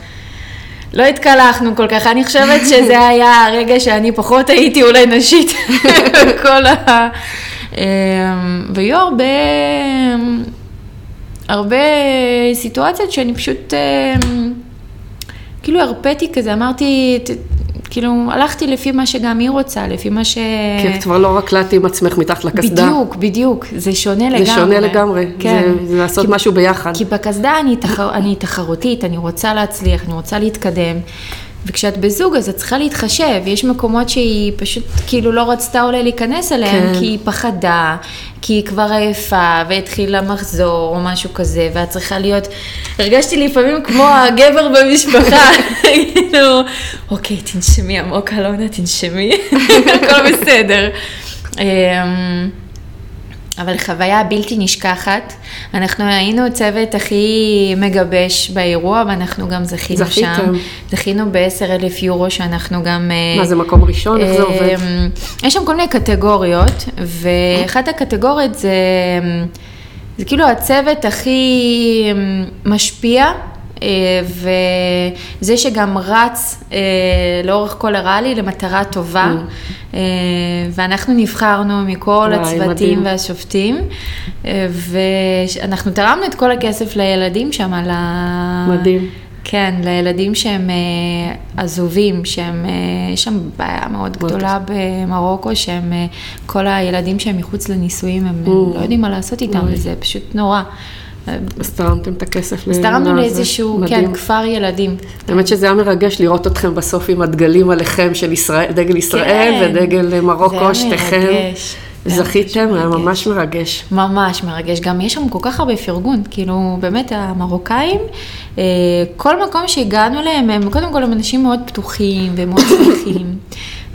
A: לא התקלחנו כל כך, אני חושבת שזה היה הרגע שאני פחות הייתי אולי נשית בכל ה... אמ, והיו הרבה, הרבה סיטואציות שאני פשוט, אמ, כאילו הרפאתי כזה, אמרתי, ת- כאילו, הלכתי לפי מה שגם היא רוצה, לפי מה ש...
B: כי את כבר לא רקלטי עם עצמך מתחת לקסדה.
A: בדיוק, בדיוק, זה שונה לגמרי.
B: זה שונה לגמרי.
A: כן.
B: זה, זה לעשות
A: כי-
B: משהו ביחד.
A: כי בקסדה אני, תחר, אני תחרותית, אני רוצה להצליח, אני רוצה להתקדם. וכשאת בזוג אז את צריכה להתחשב, יש מקומות שהיא פשוט כאילו לא רצתה אולי להיכנס אליהם,
B: כן.
A: כי היא פחדה, כי היא כבר עייפה, והתחילה מחזור או משהו כזה, ואת צריכה להיות, הרגשתי לפעמים כמו הגבר במשפחה, כאילו, אוקיי, תנשמי עמוק, אלונה, תנשמי, הכל בסדר. אבל חוויה בלתי נשכחת. אנחנו היינו צוות הכי מגבש באירוע, ואנחנו גם זכינו
B: זכיתם.
A: שם. זכינו ב-10 אלף יורו, שאנחנו גם... אה,
B: מה, זה מקום ראשון? איך זה עובד?
A: אמ, יש שם כל מיני קטגוריות, ואחת הקטגוריות זה, זה כאילו הצוות הכי אמ, משפיע. אה, וזה שגם רץ אה, לאורך כל הראלי למטרה טובה, אה, ואנחנו נבחרנו מכל
B: וואי,
A: הצוותים
B: מדהים.
A: והשופטים, ואנחנו תרמנו את כל הכסף לילדים שם, ה...
B: מדהים.
A: כן, לילדים שהם עזובים, שהם, יש שם בעיה מאוד גדולה במרוקו, שהם, כל הילדים שהם מחוץ לנישואים, הם
B: Mm.
A: לא יודעים מה לעשות איתם. וזה פשוט נורא. אה,
B: אז תרמתם את הכסף
A: אז תרמנו. לאיזשהו. כן, כפר ילדים.
B: האמת שזה היה מרגש לראות אתכם בסוף עם הדגלים עליכם של ישראל, דגל ישראל
A: כן.
B: ודגל
A: זה
B: מרוקו, שתיכם.
A: מרגש. זה היה
B: זכיתם, היה
A: מרגש.
B: ממש מרגש.
A: ממש מרגש, גם יש שם כל כך הרבה פרגון, כאילו באמת המרוקאים, אה, כל מקום שהגענו אליהם, הם קודם כל הם אנשים מאוד פתוחים ומאוד שמחים,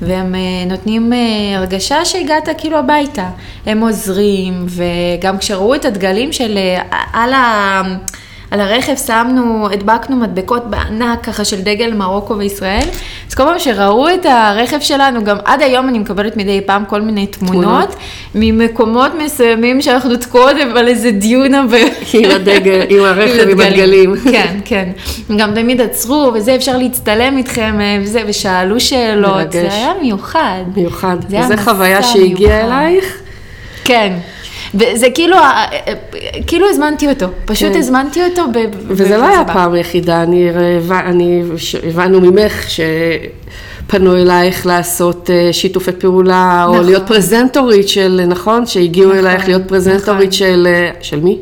A: והם אה, נותנים אה, הרגשה שהגעת כאילו הביתה, הם עוזרים, וגם כשראו את הדגלים של אה, על ה... על הרכב שמנו, הדבקנו מדבקות בענק ככה של דגל מרוקו וישראל, אז כל פעם שראו את הרכב שלנו, גם עד היום אני מקבלת מדי פעם כל מיני תמונות,
B: תמונות.
A: ממקומות מסוימים שאנחנו תקועות על איזה דיונה ב...
B: עם הדגל, עם הרכב, עם הדגלים.
A: כן, כן. גם תמיד עצרו, וזה אפשר להצטלם איתכם, אה, וזה, ושאלו שאלות,
B: מרגש.
A: זה היה מיוחד.
B: מיוחד.
A: זה היה
B: וזו
A: מסע
B: חוויה שהגיעה
A: מיוחד.
B: אלייך.
A: כן. וזה כאילו, אה, אה, כאילו הזמנתי אותו, פשוט
B: כן.
A: הזמנתי אותו. ב-
B: וזה לא היה. פעם היחידה, אני, אני, ש- הבנו ממך שפנו אלייך לעשות אה, שיתופי פעולה, או
A: נכון.
B: להיות פרזנטורית של, נכון? שהגיעו
A: נכון,
B: אלייך להיות פרזנטורית
A: נכון.
B: של, של מי?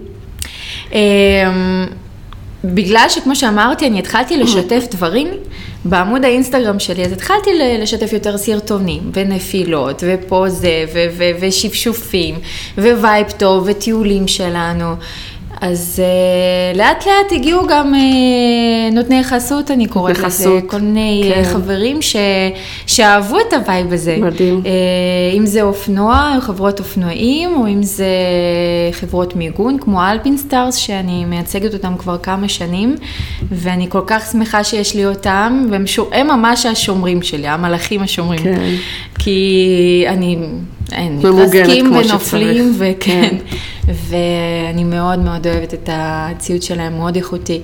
A: בגלל שכמו שאמרתי, אני התחלתי לשתף דברים בעמוד האינסטגרם שלי, אז התחלתי לשתף יותר סרטונים, ונפילות, ופוזה, ו- ושפשופים, vibe טוב, וטיולים שלנו. אז אה, לאט לאט הגיעו גם אה, נותני חסות, אני קוראת לזה, כל מיני
B: כן.
A: כן. חברים ש, שאהבו את ה vibe הזה.
B: מדהים.
A: אה, אם זה אופנוע, חברות אופנועים, או אם זה חברות מיגון, כמו Alpinestars, שאני מייצגת אותם כבר כמה שנים, ואני כל כך שמחה שיש לי אותם, והם ממש השומרים שלי, המלאכים השומרים.
B: כן.
A: כי אני, אין, מתרסקים ונופלים,
B: שצריך.
A: וכן, ואני מאוד מאוד אוהבת את הציוד שלהם, מאוד איכותי.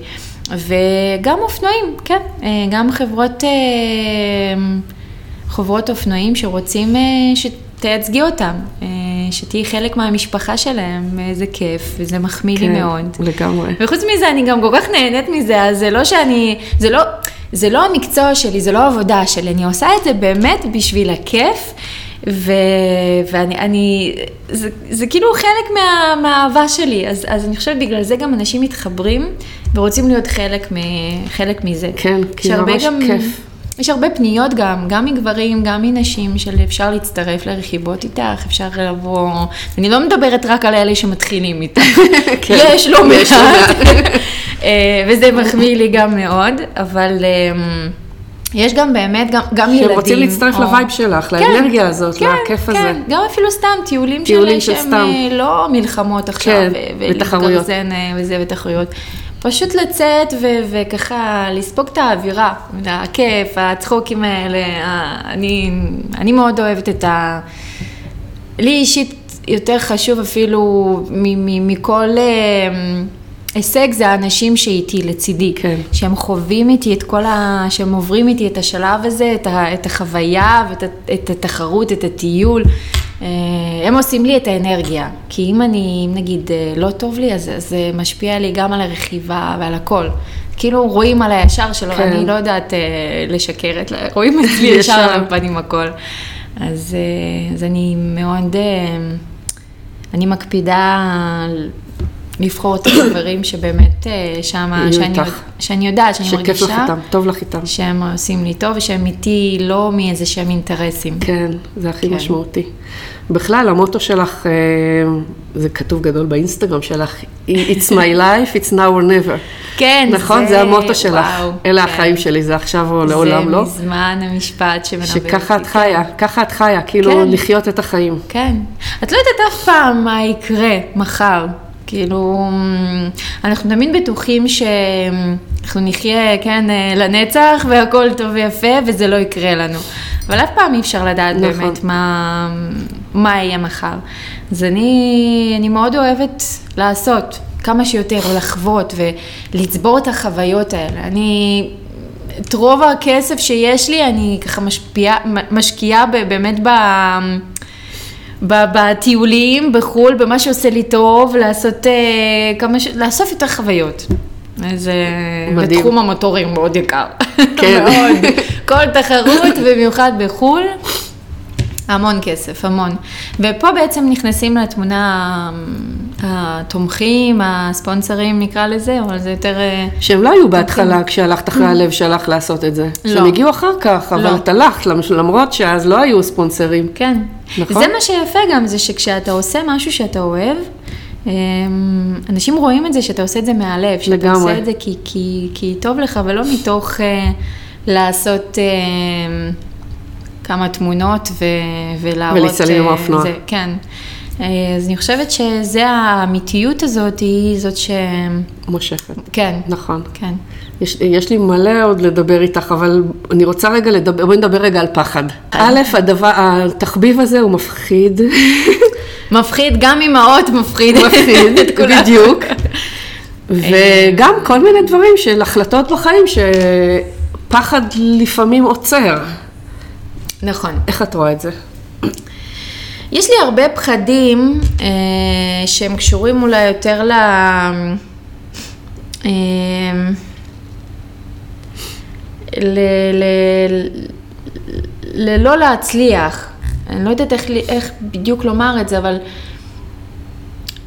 A: וגם אופנועים, כן, אה, גם חברות, אה, חברות אופנועים שרוצים אה, שתייצגי אותם, שתהיי חלק מהמשפחה שלהם, איזה כיף, וזה מחמיא לי
B: כן,
A: מאוד.
B: לגמרי.
A: וחוץ מזה, אני גם כל כך נהנית מזה, אז זה לא שאני, זה לא, זה לא המקצוע שלי, זה לא העבודה שלי, אני עושה את זה באמת בשביל הכיף, ו, ואני, אני, זה, זה כאילו חלק מה, מהאהבה שלי, אז, אז אני חושבת בגלל זה גם אנשים מתחברים ורוצים להיות חלק, מ, חלק מזה.
B: כן, כי
A: הרבה
B: ממש כיף.
A: יש הרבה פניות גם, גם מגברים, גם מנשים, של אפשר להצטרף לרכיבות איתך, אפשר לבוא, אני לא מדברת רק על אלה שמתחילים איתך,
B: כן,
A: יש לא
B: לא
A: מעט, אה, וזה מחמיא לי גם מאוד, אבל אה, יש גם באמת, גם, גם ילדים.
B: שהם רוצים להצטרף
A: או-
B: לווייב שלך,
A: כן,
B: לאנרגיה הזאת,
A: כן,
B: לכיף
A: כן,
B: הזה.
A: גם אפילו סתם טיולים,
B: טיולים של
A: של, שהם
B: סתם.
A: אה, לא מלחמות עכשיו,
B: כן, ותחרויות.
A: אה, וזה ותחרויות. פשוט לצאת ו- וככה לספוג את האווירה, הכיף, הצחוקים האלה, ה- אני, אני מאוד אוהבת את ה... לי אישית יותר חשוב אפילו מ- מ- מכל אה, הישג זה האנשים שאיתי לצידי,
B: כן.
A: שהם חווים איתי את כל ה... שהם עוברים איתי את השלב הזה, את, ה... את החוויה ואת. את התחרות, את הטיול. אה, הם עושים לי את האנרגיה, כי אם אני, אם נגיד, אה, לא טוב לי, אז זה משפיע לי גם על הרכיבה ועל הכל. כאילו רואים על הישר שלו,
B: כן.
A: אני לא יודעת אה, לשקר, את- רואים אצלי
B: ישר.
A: ישר על הפנים הכל. אז, אה, אז אני מאוד, אה, אני מקפידה לבחור את החברים שבאמת אה,
B: יהיו
A: שאני. שאני יודעת, שאני
B: שכיף לך
A: מרגישה,
B: איתם, טוב לך איתם.
A: שהם עושים לי טוב ושהם איתי לא מאיזה שהם אינטרסים.
B: כן, זה הכי
A: כן.
B: משמעותי. בכלל, המוטו שלך, אה, זה כתוב גדול באינסטגרם שלך, It's my life, it's now or never.
A: כן,
B: נכון? זה המוטו שלך.
A: וואו,
B: אלה
A: כן.
B: החיים שלי, זה עכשיו או לעולם לא.
A: זה מזמן המשפט שמנבא אותי.
B: שככה את חיה, ככה את חיה, כאילו
A: כן.
B: לחיות את החיים.
A: כן. את לא יודעת אף פעם מה יקרה מחר. כאילו, אנחנו תמיד בטוחים שאנחנו נחיה, כן, לנצח והכל טוב ויפה, וזה לא יקרה לנו. אבל אף פעם אי אפשר לדעת
B: נכון.
A: באמת מה, מה יהיה מחר. אז אני, אני מאוד אוהבת לעשות כמה שיותר, לחוות ולצבור את החוויות האלה. אני, את רוב הכסף שיש לי, אני ככה משפיעה, משקיעה באמת ב... בטיולים בחו"ל, במה שעושה לי טוב, לעשות אה, כמה ש... לאסוף יותר חוויות. אז אה,
B: מדהים.
A: בתחום המוטורים מאוד יקר.
B: כן.
A: מאוד. כל תחרות, במיוחד בחו"ל, המון כסף, המון. ופה בעצם נכנסים לתמונה התומכים, הספונסרים נקרא לזה, אבל זה יותר... אה,
B: שהם לא היו בהתחלה כשהלכת אחרי הלב שלך לעשות את זה.
A: לא.
B: שהם הגיעו אחר כך, אבל
A: לא.
B: את הלכת, למ- למרות שאז לא היו ספונסרים.
A: כן.
B: נכון?
A: זה מה שיפה גם, זה שכשאתה עושה משהו שאתה אוהב, אמ, אנשים רואים את זה שאתה עושה את זה מהלב, שאתה
B: לגמרי.
A: עושה את זה כי, כי, כי טוב לך, ולא מתוך אה, לעשות אה, כמה תמונות ו, ולהראות...
B: ולהצטלם עם
A: אה,
B: האופנוע.
A: זה, כן. אז אני חושבת שזה האמיתיות הזאת, היא זאת ש...
B: מושכת.
A: כן,
B: נכון.
A: כן.
B: יש, יש לי מלא עוד לדבר איתך, אבל אני רוצה רגע לדבר, בואי נדבר רגע על פחד. א', הדבר, התחביב הזה הוא מפחיד.
A: מפחיד, גם אימהות מפחיד.
B: מפחיד. בדיוק. וגם כל מיני דברים של החלטות בחיים שפחד לפעמים עוצר.
A: נכון.
B: איך את רואה את זה?
A: יש לי הרבה פחדים אה, שהם קשורים אולי יותר ל... אה, ל... ל... ללא להצליח. אני לא יודעת איך, איך בדיוק לומר את זה, אבל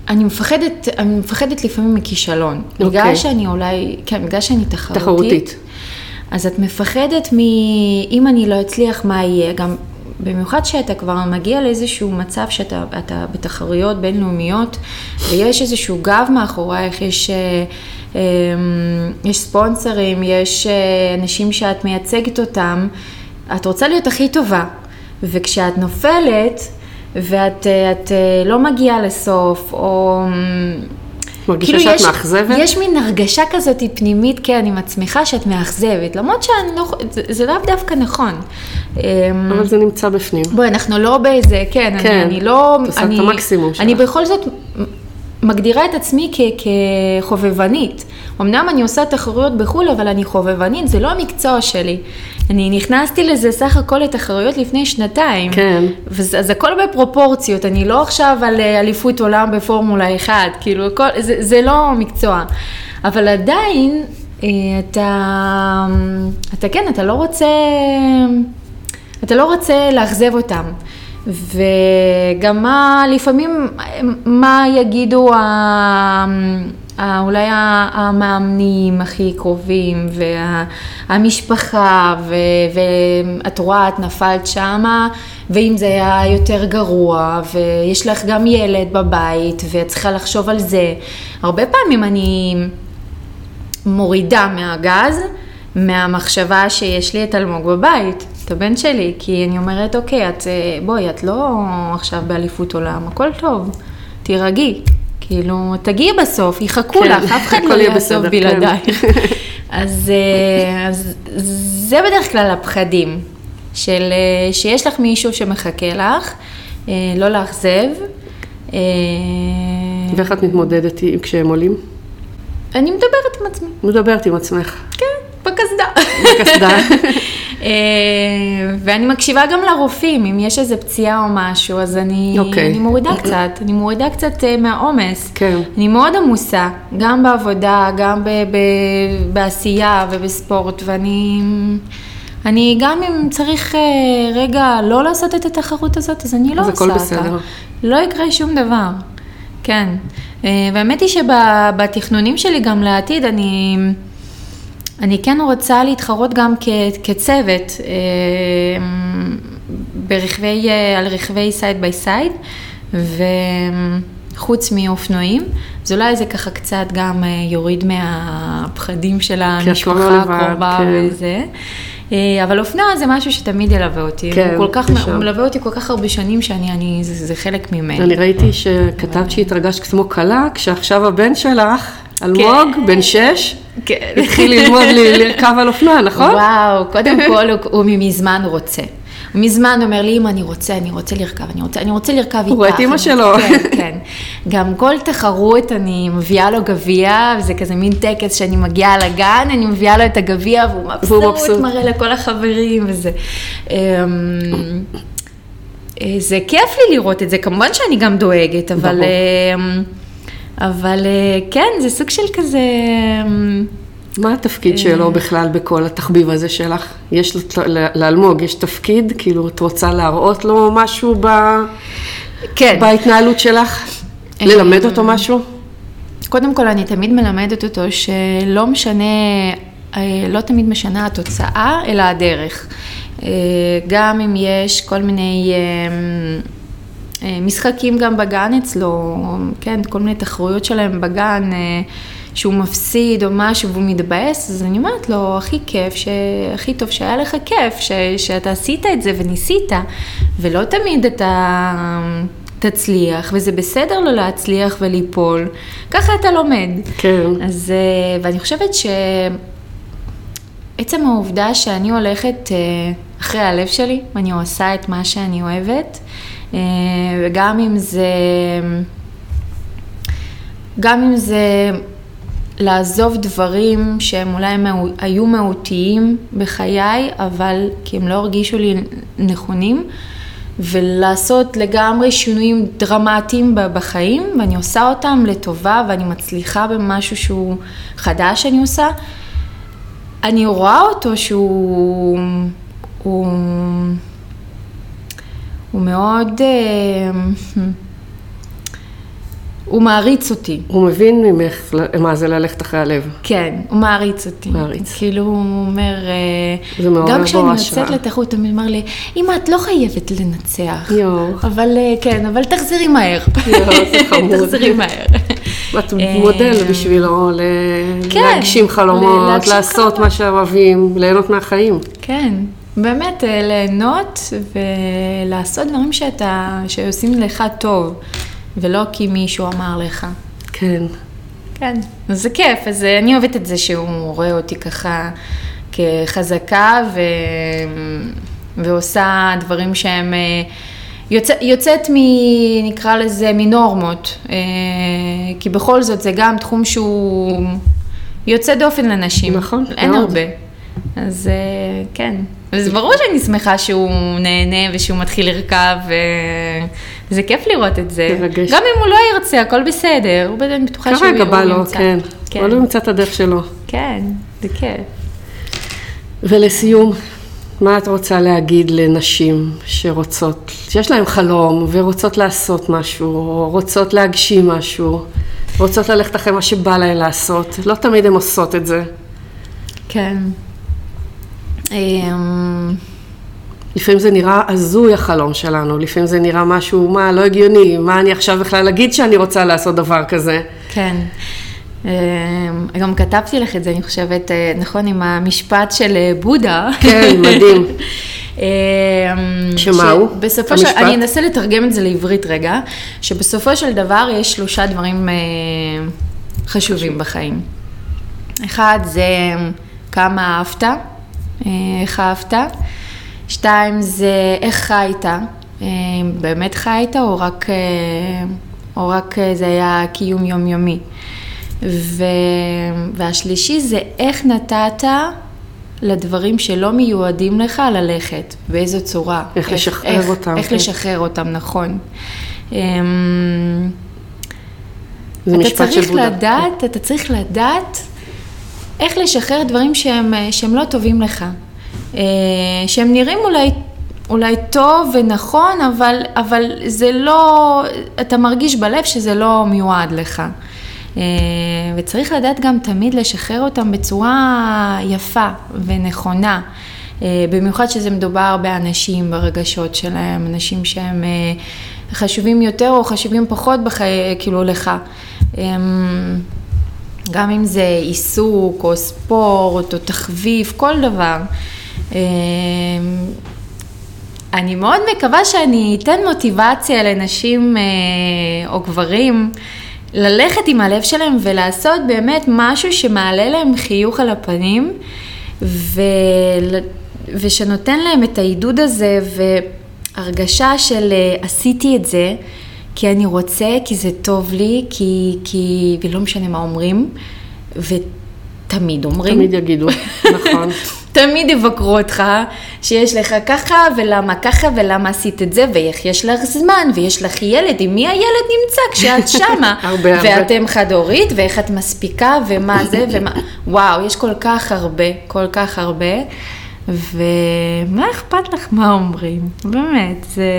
A: אני מפחדת, אני מפחדת לפעמים מכישלון. בגלל
B: אוקיי.
A: שאני אולי, כן, בגלל שאני תחרותית.
B: תחרותית.
A: אז את מפחדת מ... אם אני לא אצליח, מה יהיה? גם במיוחד שאתה כבר מגיע לאיזשהו מצב שאתה אתה בתחרויות בינלאומיות, ויש איזשהו גב מאחורייך, יש, אה, יש ספונסרים, יש אה, אנשים שאת מייצגת אותם, את רוצה להיות הכי טובה. וכשאת נופלת, ואת אה, את, אה, לא מגיעה לסוף, או...
B: מרגישה
A: כאילו
B: שאת
A: יש-
B: מאכזבת?
A: יש מין הרגשה כזאת פנימית, כן, עם עצמך שאת מאכזבת, למרות שאני לא, זה, זה לאו דווקא נכון. אמ,
B: אבל זה נמצא בפנים.
A: בואי, אנחנו לא באיזה, כן,
B: כן,
A: אני, אני לא...
B: את עושה את
A: אני,
B: המקסימום
A: אני
B: שלך.
A: בכל זאת מגדירה את עצמי כ- כחובבנית. אמנם אני עושה תחרויות בחו"ל, אבל אני חובבנית, זה לא המקצוע שלי. אני נכנסתי לזה סך הכל לתחרויות לפני שנתיים.
B: כן.
A: וזה, אז הכל בפרופורציות, אני לא עכשיו על אה, אליפות עולם בפורמולה 1, כאילו, הכל, זה, זה לא מקצוע. אבל עדיין, אה, אתה, אתה כן, אתה לא רוצה, אתה לא רוצה לאכזב אותם. וגם מה, לפעמים, מה יגידו ה... אולי המאמנים הכי קרובים, והמשפחה, ואת רואה, את נפלת שמה, ואם זה היה יותר גרוע, ויש לך גם ילד בבית, ואת צריכה לחשוב על זה. הרבה פעמים אני מורידה מהגז, מהמחשבה שיש לי את אלמוג בבית, את הבן שלי, כי אני אומרת, אוקיי, את, אה, בואי, את לא עכשיו באליפות עולם, הכל טוב, תירגעי. כאילו, תגיעי בסוף, יחכו
B: כן,
A: לך, אף אחד לא
B: יהיה
A: יעזוב בלעדייך.
B: כן.
A: אז, אה, אז זה בדרך כלל הפחדים, של אה, שיש לך מישהו שמחכה לך, לא לאכזב.
B: ואיך את מתמודדת עם- כשהם עולים?
A: אני מדברת עם עצמי,
B: מדברת עם עצמך.
A: כן, בקסדה.
B: בקסדה.
A: אה, ואני מקשיבה גם לרופאים, אם יש איזה פציעה או משהו, אז אני,
B: אוקיי.
A: אני מורידה קצת, אני מורידה קצת אה, מהעומס.
B: כן.
A: אני מאוד עמוסה, גם בעבודה, גם ב- ב- בעשייה ובספורט, ואני... אני גם אם צריך אה, רגע לא לעשות את התחרות הזאת, אז אני לא
B: אז
A: עושה
B: הכל
A: אותה.
B: בסדר.
A: לא יקרה שום דבר, כן. והאמת היא שבתכנונים שלי גם לעתיד, אני... אני כן רוצה להתחרות גם כ, כצוות אה, ברכבי, אה, על רכבי side by side, וחוץ מאופנועים, אז אולי זה ככה קצת גם אה, יוריד מהפחדים של
B: לא
A: המשפחה הקרובה
B: כן.
A: וזה. אה, אבל אופנוע זה משהו שתמיד ילווה אותי,
B: כן,
A: הוא, כל כך. הוא מלווה אותי כל כך הרבה שנים שאני, אני, זה, זה חלק ממני.
B: אני ראיתי שכתבת שהתרגשת כמו כלה, כשעכשיו הבן שלך, אלמוג,
A: כן.
B: בן שש,
A: כן.
B: התחיל ללמוד לרכב על אופנוע, נכון?
A: וואו, קודם כל הוא, הוא מזמן רוצה. הוא מזמן אומר לי, אמא, אני רוצה, אני רוצה לרכב, אני רוצה, אני רוצה לרכב איתך.
B: רואה את
A: אני-
B: שלו.
A: כן, כן. גם כל תחרות אני מביאה לו גביע, וזה כזה מין טקס שאני מגיעה לגן, אני מביאה לו את הגביע, והוא מבסוט,
B: מבסוט.
A: מראה לכל החברים וזה. אמ, אה, זה כיף לי לראות את זה, כמובן שאני גם דואגת, אבל... אמ, אבל אה, כן, זה סוג של כזה...
B: מה התפקיד שלו בכלל בכל התחביב הזה שלך? יש לאלמוג, יש תפקיד? כאילו, את רוצה להראות לו משהו ב-
A: כן.
B: בהתנהלות שלך? ללמד אותו משהו?
A: קודם כל, אני תמיד מלמדת אותו שלא משנה, אה, לא תמיד משנה התוצאה, אלא הדרך. אה, גם אם יש כל מיני אה, אה, משחקים גם בגן אצלו, כן, כל מיני תחרויות שלהם בגן, אה, שהוא מפסיד או משהו והוא מתבאס, אז אני אומרת לו, הכי כיף, ש... הכי טוב שהיה לך כיף, ש... שאתה עשית את זה וניסית, ולא תמיד אתה תצליח, וזה בסדר לא להצליח וליפול, ככה אתה לומד.
B: כן.
A: אז, אה, ואני חושבת שעצם העובדה שאני הולכת אה, אחרי הלב שלי, ואני עושה את מה שאני אוהבת, אה, וגם אם זה, גם אם זה לעזוב דברים שהם אולי היו מהותיים בחיי, אבל כי הם לא הרגישו לי נכונים, ולעשות לגמרי שינויים דרמטיים בחיים, ואני עושה אותם לטובה, ואני מצליחה במשהו שהוא חדש שאני עושה. אני רואה אותו שהוא... הוא, הוא מאוד... הוא מעריץ אותי.
B: הוא מבין ממך מה זה ללכת אחרי הלב.
A: כן, הוא מעריץ אותי.
B: מעריץ.
A: כאילו, הוא אומר... אה,
B: זה מעורר
A: גם
B: בו
A: כשאני
B: השראה.
A: יוצאת לתחרות, הוא תמיד אומר לי, אמא, את לא חייבת לנצח.
B: יואו.
A: אבל אה, כן, אבל תחזרי מהר.
B: יואו, זה חמוד.
A: תחזרי מהר.
B: את
A: אה,
B: מודל בשבילו,
A: כן,
B: להגשים חלומות, לעשות. מה שאוהבים, ליהנות מהחיים.
A: כן, באמת, ליהנות ולעשות דברים שאתה, שעושים לך טוב, ולא כי מישהו אמר לך.
B: כן.
A: כן, אז זה כיף, אז אה, אני אוהבת את זה שהוא רואה אותי ככה כחזקה ו... ועושה דברים שהם... אה, יוצא, יוצאת מ... נקרא לזה מנורמות, אה, כי בכל זאת זה גם תחום שהוא יוצא דופן לנשים.
B: נכון,
A: אין
B: מאוד.
A: הרבה. אז אה, כן. אז ברור שאני שמחה שהוא נהנה ושהוא מתחיל לרכב, וזה כיף לראות את זה.
B: מרגש.
A: גם אם הוא לא ירצה, הכל בסדר, הוא בטח בטוחה שהוא
B: כרגע בא
A: הוא
B: לו,
A: ימצא.
B: כן.
A: כן.
B: אבל הוא ימצא את הדרך שלו.
A: כן, זה כיף.
B: ולסיום, מה את רוצה להגיד לנשים שרוצות, שיש להן חלום ורוצות לעשות משהו, או רוצות להגשים משהו, רוצות ללכת אחרי מה שבא להן לעשות, לא תמיד הן עושות את זה.
A: כן. אמ,
B: לפעמים זה נראה הזוי החלום שלנו, לפעמים זה נראה משהו, מה, לא הגיוני, מה אני עכשיו בכלל אגיד שאני רוצה לעשות דבר כזה.
A: כן. אמ, גם כתבתי לך את זה, אני חושבת, אה, נכון, עם המשפט של אה, בודה.
B: כן, מדהים.
A: אמ,
B: שמה הוא?
A: בסופו של...
B: המשפט?
A: אני אנסה לתרגם את זה לעברית רגע, שבסופו של דבר יש שלושה דברים אה, חשובים בחיים. אחד זה כמה אהבת, אה, איך אהבת. שתיים זה איך חיית, אה, באמת חיית או רק, אה, או רק אה, זה היה קיום יומיומי. ו... והשלישי זה איך נתת לדברים שלא מיועדים לך ללכת, באיזו צורה.
B: איך לשחרר אותם,
A: איך
B: כן.
A: לשחרר אותם, נכון. אמ,
B: זה
A: אתה
B: משפט של
A: צריך. לדעת, אתה צריך לדעת איך לשחרר דברים שהם, אה, שהם לא טובים לך. אה, שהם נראים אולי, אולי טוב ונכון, אבל, אבל זה לא, אתה מרגיש בלב שזה לא מיועד לך. אה, וצריך לדעת גם תמיד לשחרר אותם בצורה יפה ונכונה. במיוחד שזה מדובר באנשים, ברגשות שלהם, אנשים שהם חשובים יותר או חשובים פחות בחיי, כאילו לך. גם אם זה עיסוק או ספורט או תחביב, כל דבר. אמ, אני מאוד מקווה שאני אתן מוטיבציה לנשים אה, או גברים ללכת עם הלב שלהם ולעשות באמת משהו שמעלה להם חיוך על הפנים ו... ושנותן להם את העידוד הזה והרגשה של אה, עשיתי את זה כי אני רוצה, כי זה טוב לי, כי, כי... ולא משנה מה אומרים, ותמיד אומרים.
B: תמיד יגידו, נכון.
A: תמיד יבקרו אותך, שיש לך ככה, ולמה ככה, ולמה עשית את זה, ואיך יש לך זמן, ויש לך ילד, עם מי הילד נמצא כשאת שמה.
B: הרבה, הרבה.
A: ואתם חד-הורית, ואיך את מספיקה, ומה זה, ומה... וואו, יש כל כך הרבה, כל כך הרבה, ומה אכפת לך מה אומרים? באמת, זה...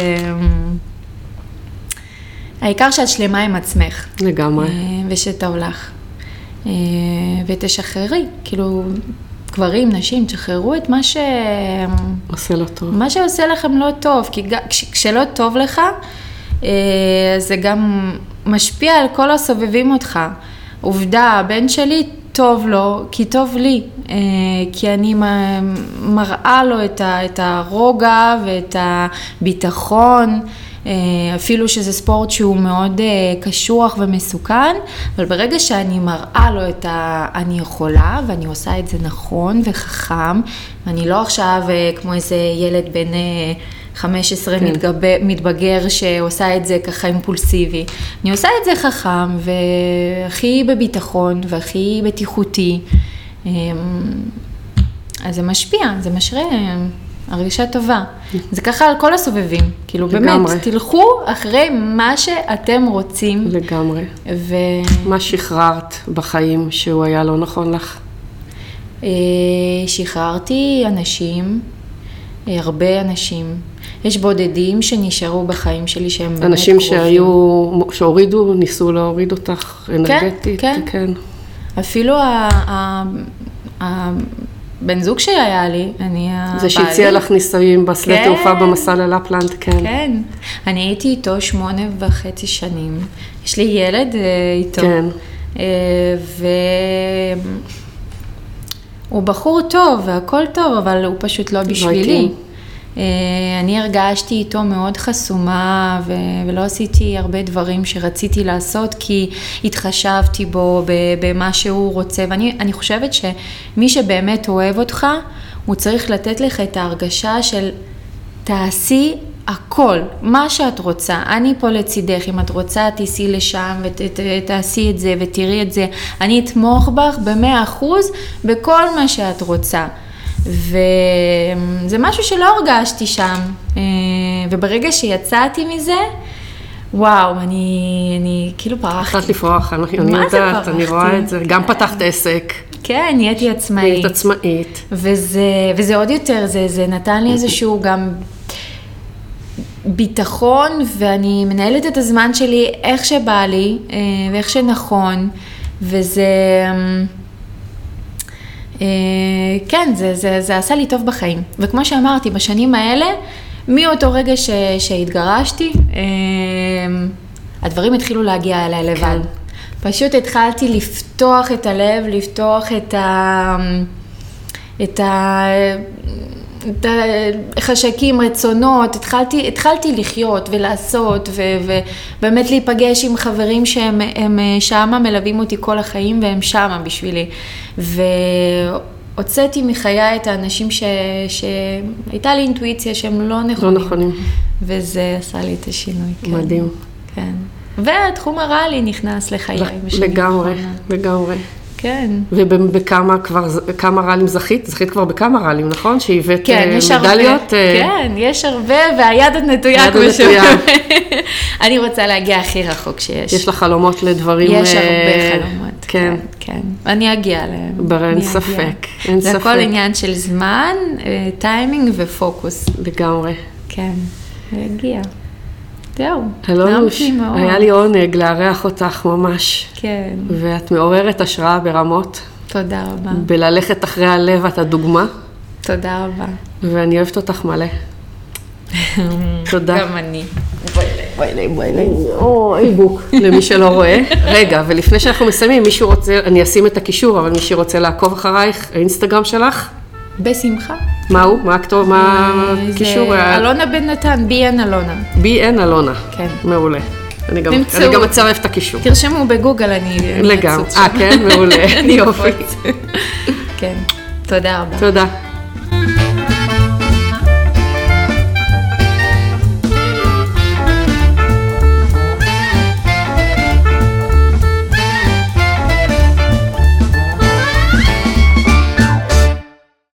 A: העיקר שאת שלמה עם עצמך.
B: לגמרי.
A: אה, ושטוב לך. אה, ותשחררי, כאילו, גברים, נשים, תשחררו את מה ש...
B: עושה לא טוב.
A: מה שעושה לכם לא טוב, כי כש- כשלא טוב לך, אה, זה גם משפיע על כל הסובבים אותך. עובדה, הבן שלי טוב לו, כי טוב לי, כי אני מראה לו את, ה, את הרוגע ואת הביטחון, אפילו שזה ספורט שהוא מאוד אה, קשוח ומסוכן, אבל ברגע שאני מראה לו את ה... אני יכולה ואני עושה את זה נכון וחכם, ואני לא עכשיו אה, כמו איזה ילד בן... אה, 15
B: כן.
A: מתגבר, מתבגר שעושה את זה ככה אימפולסיבי. אני עושה את זה חכם והכי בביטחון והכי בטיחותי. אמ, אז זה משפיע, זה משרה הרגשה טובה. זה ככה על כל הסובבים. כאילו
B: לגמרי.
A: באמת, תלכו אחרי מה שאתם רוצים.
B: לגמרי.
A: ו...
B: מה שחררת בחיים שהוא היה לא נכון לך?
A: אה, שחררתי אנשים, אה, הרבה אנשים. יש בודדים שנשארו בחיים שלי שהם באמת
B: אנשים
A: קרובים.
B: שהיו, שהורידו, ניסו להוריד אותך אנרגטית.
A: כן.
B: כן.
A: אפילו ה- ה- הבן זוג שהיה לי, אני הבעלי.
B: זה שהציע לך ניסויים בשדה
A: כן.
B: תעופה במסע ללפלנד, כן.
A: כן, אני הייתי איתו שמונה וחצי שנים. יש לי ילד אה, איתו.
B: כן.
A: אה, והוא בחור טוב והכל טוב, אבל הוא פשוט לא בשבילי. אה, אני הרגשתי איתו מאוד חסומה ו- ולא עשיתי הרבה דברים שרציתי לעשות כי התחשבתי בו במה שהוא רוצה. ואני אני חושבת שמי שבאמת אוהב אותך הוא צריך לתת לך את ההרגשה של תעשי הכל, מה שאת רוצה, אני פה לצידך, אם את רוצה תיסעי לשם ותעשי את זה ותראי את זה, אני אתמוך בך במאה אחוז בכל מה שאת רוצה. וזה משהו שלא הרגשתי שם, אה, וברגע שיצאתי מזה, וואו, אני, אני כאילו פרחתי.
B: התחלת לפרוח, אני יודעת, אני רואה את זה, גם פתחת עסק.
A: כן, נהייתי עצמאית.
B: נהיית עצמאית.
A: וזה, וזה עוד יותר, זה, זה נתן לי איזשהו גם ביטחון, ואני מנהלת את הזמן שלי איך שבא לי, אה, ואיך שנכון, וזה... אה, כן, זה, זה, זה עשה לי טוב בחיים. וכמו שאמרתי, בשנים האלה, מאותו רגע ש, שהתגרשתי, אה, הדברים התחילו להגיע אליי לבד. כן. פשוט התחלתי לפתוח את הלב, לפתוח את ה... את ה... את החשקים, רצונות, התחלתי, התחלתי לחיות ולעשות ו, ובאמת להיפגש עם חברים שהם שמה, מלווים אותי כל החיים והם שמה בשבילי. והוצאתי מחיי את האנשים ש, שהייתה לי אינטואיציה שהם לא נכונים.
B: לא נכונים.
A: וזה עשה לי את השינוי.
B: כן. מדהים.
A: כן. והתחום הריאלי נכנס לחיי.
B: לגמרי, לגמרי.
A: כן.
B: ובכמה כבר, כמה ראלים זכית? זכית כבר בכמה ראלים, נכון? שהבאת
A: כן,
B: מדליות?
A: יש הרבה, אה, כן, יש הרבה, והיד עוד נטויה, כמו שאומרים. אני רוצה להגיע הכי רחוק שיש.
B: יש לך חלומות לדברים...
A: יש הרבה אה, חלומות.
B: כן.
A: כן, כן. אני אגיע אליהם.
B: בר, אין ספק, אין
A: ספק. זה הכל עניין של זמן, טיימינג ופוקוס.
B: לגמרי.
A: כן, אני זהו,
B: אלונוש, היה לי עונג לארח אותך ממש.
A: כן.
B: ואת מעוררת השראה ברמות.
A: תודה רבה.
B: בללכת אחרי הלב את הדוגמה.
A: תודה רבה.
B: ואני אוהבת אותך מלא. תודה.
A: גם אני.
B: בואי אליי, בואי אליי. אוי, בוק. למי שלא רואה. רגע, ולפני שאנחנו מסיימים, מישהו רוצה, אני אשים את הקישור, אבל מי שרוצה לעקוב אחרייך, האינסטגרם שלך?
A: בשמחה.
B: מה הוא? מה הכתוב? מה הקישור?
A: זה אלונה בן נתן, בי.אן אלונה.
B: בי.אן אלונה.
A: כן.
B: מעולה. אני גם, אני גם אצרף את הקישור.
A: תרשמו בגוגל, אני...
B: לגמרי. אה, כן? מעולה. יופי.
A: כן. תודה רבה.
B: תודה.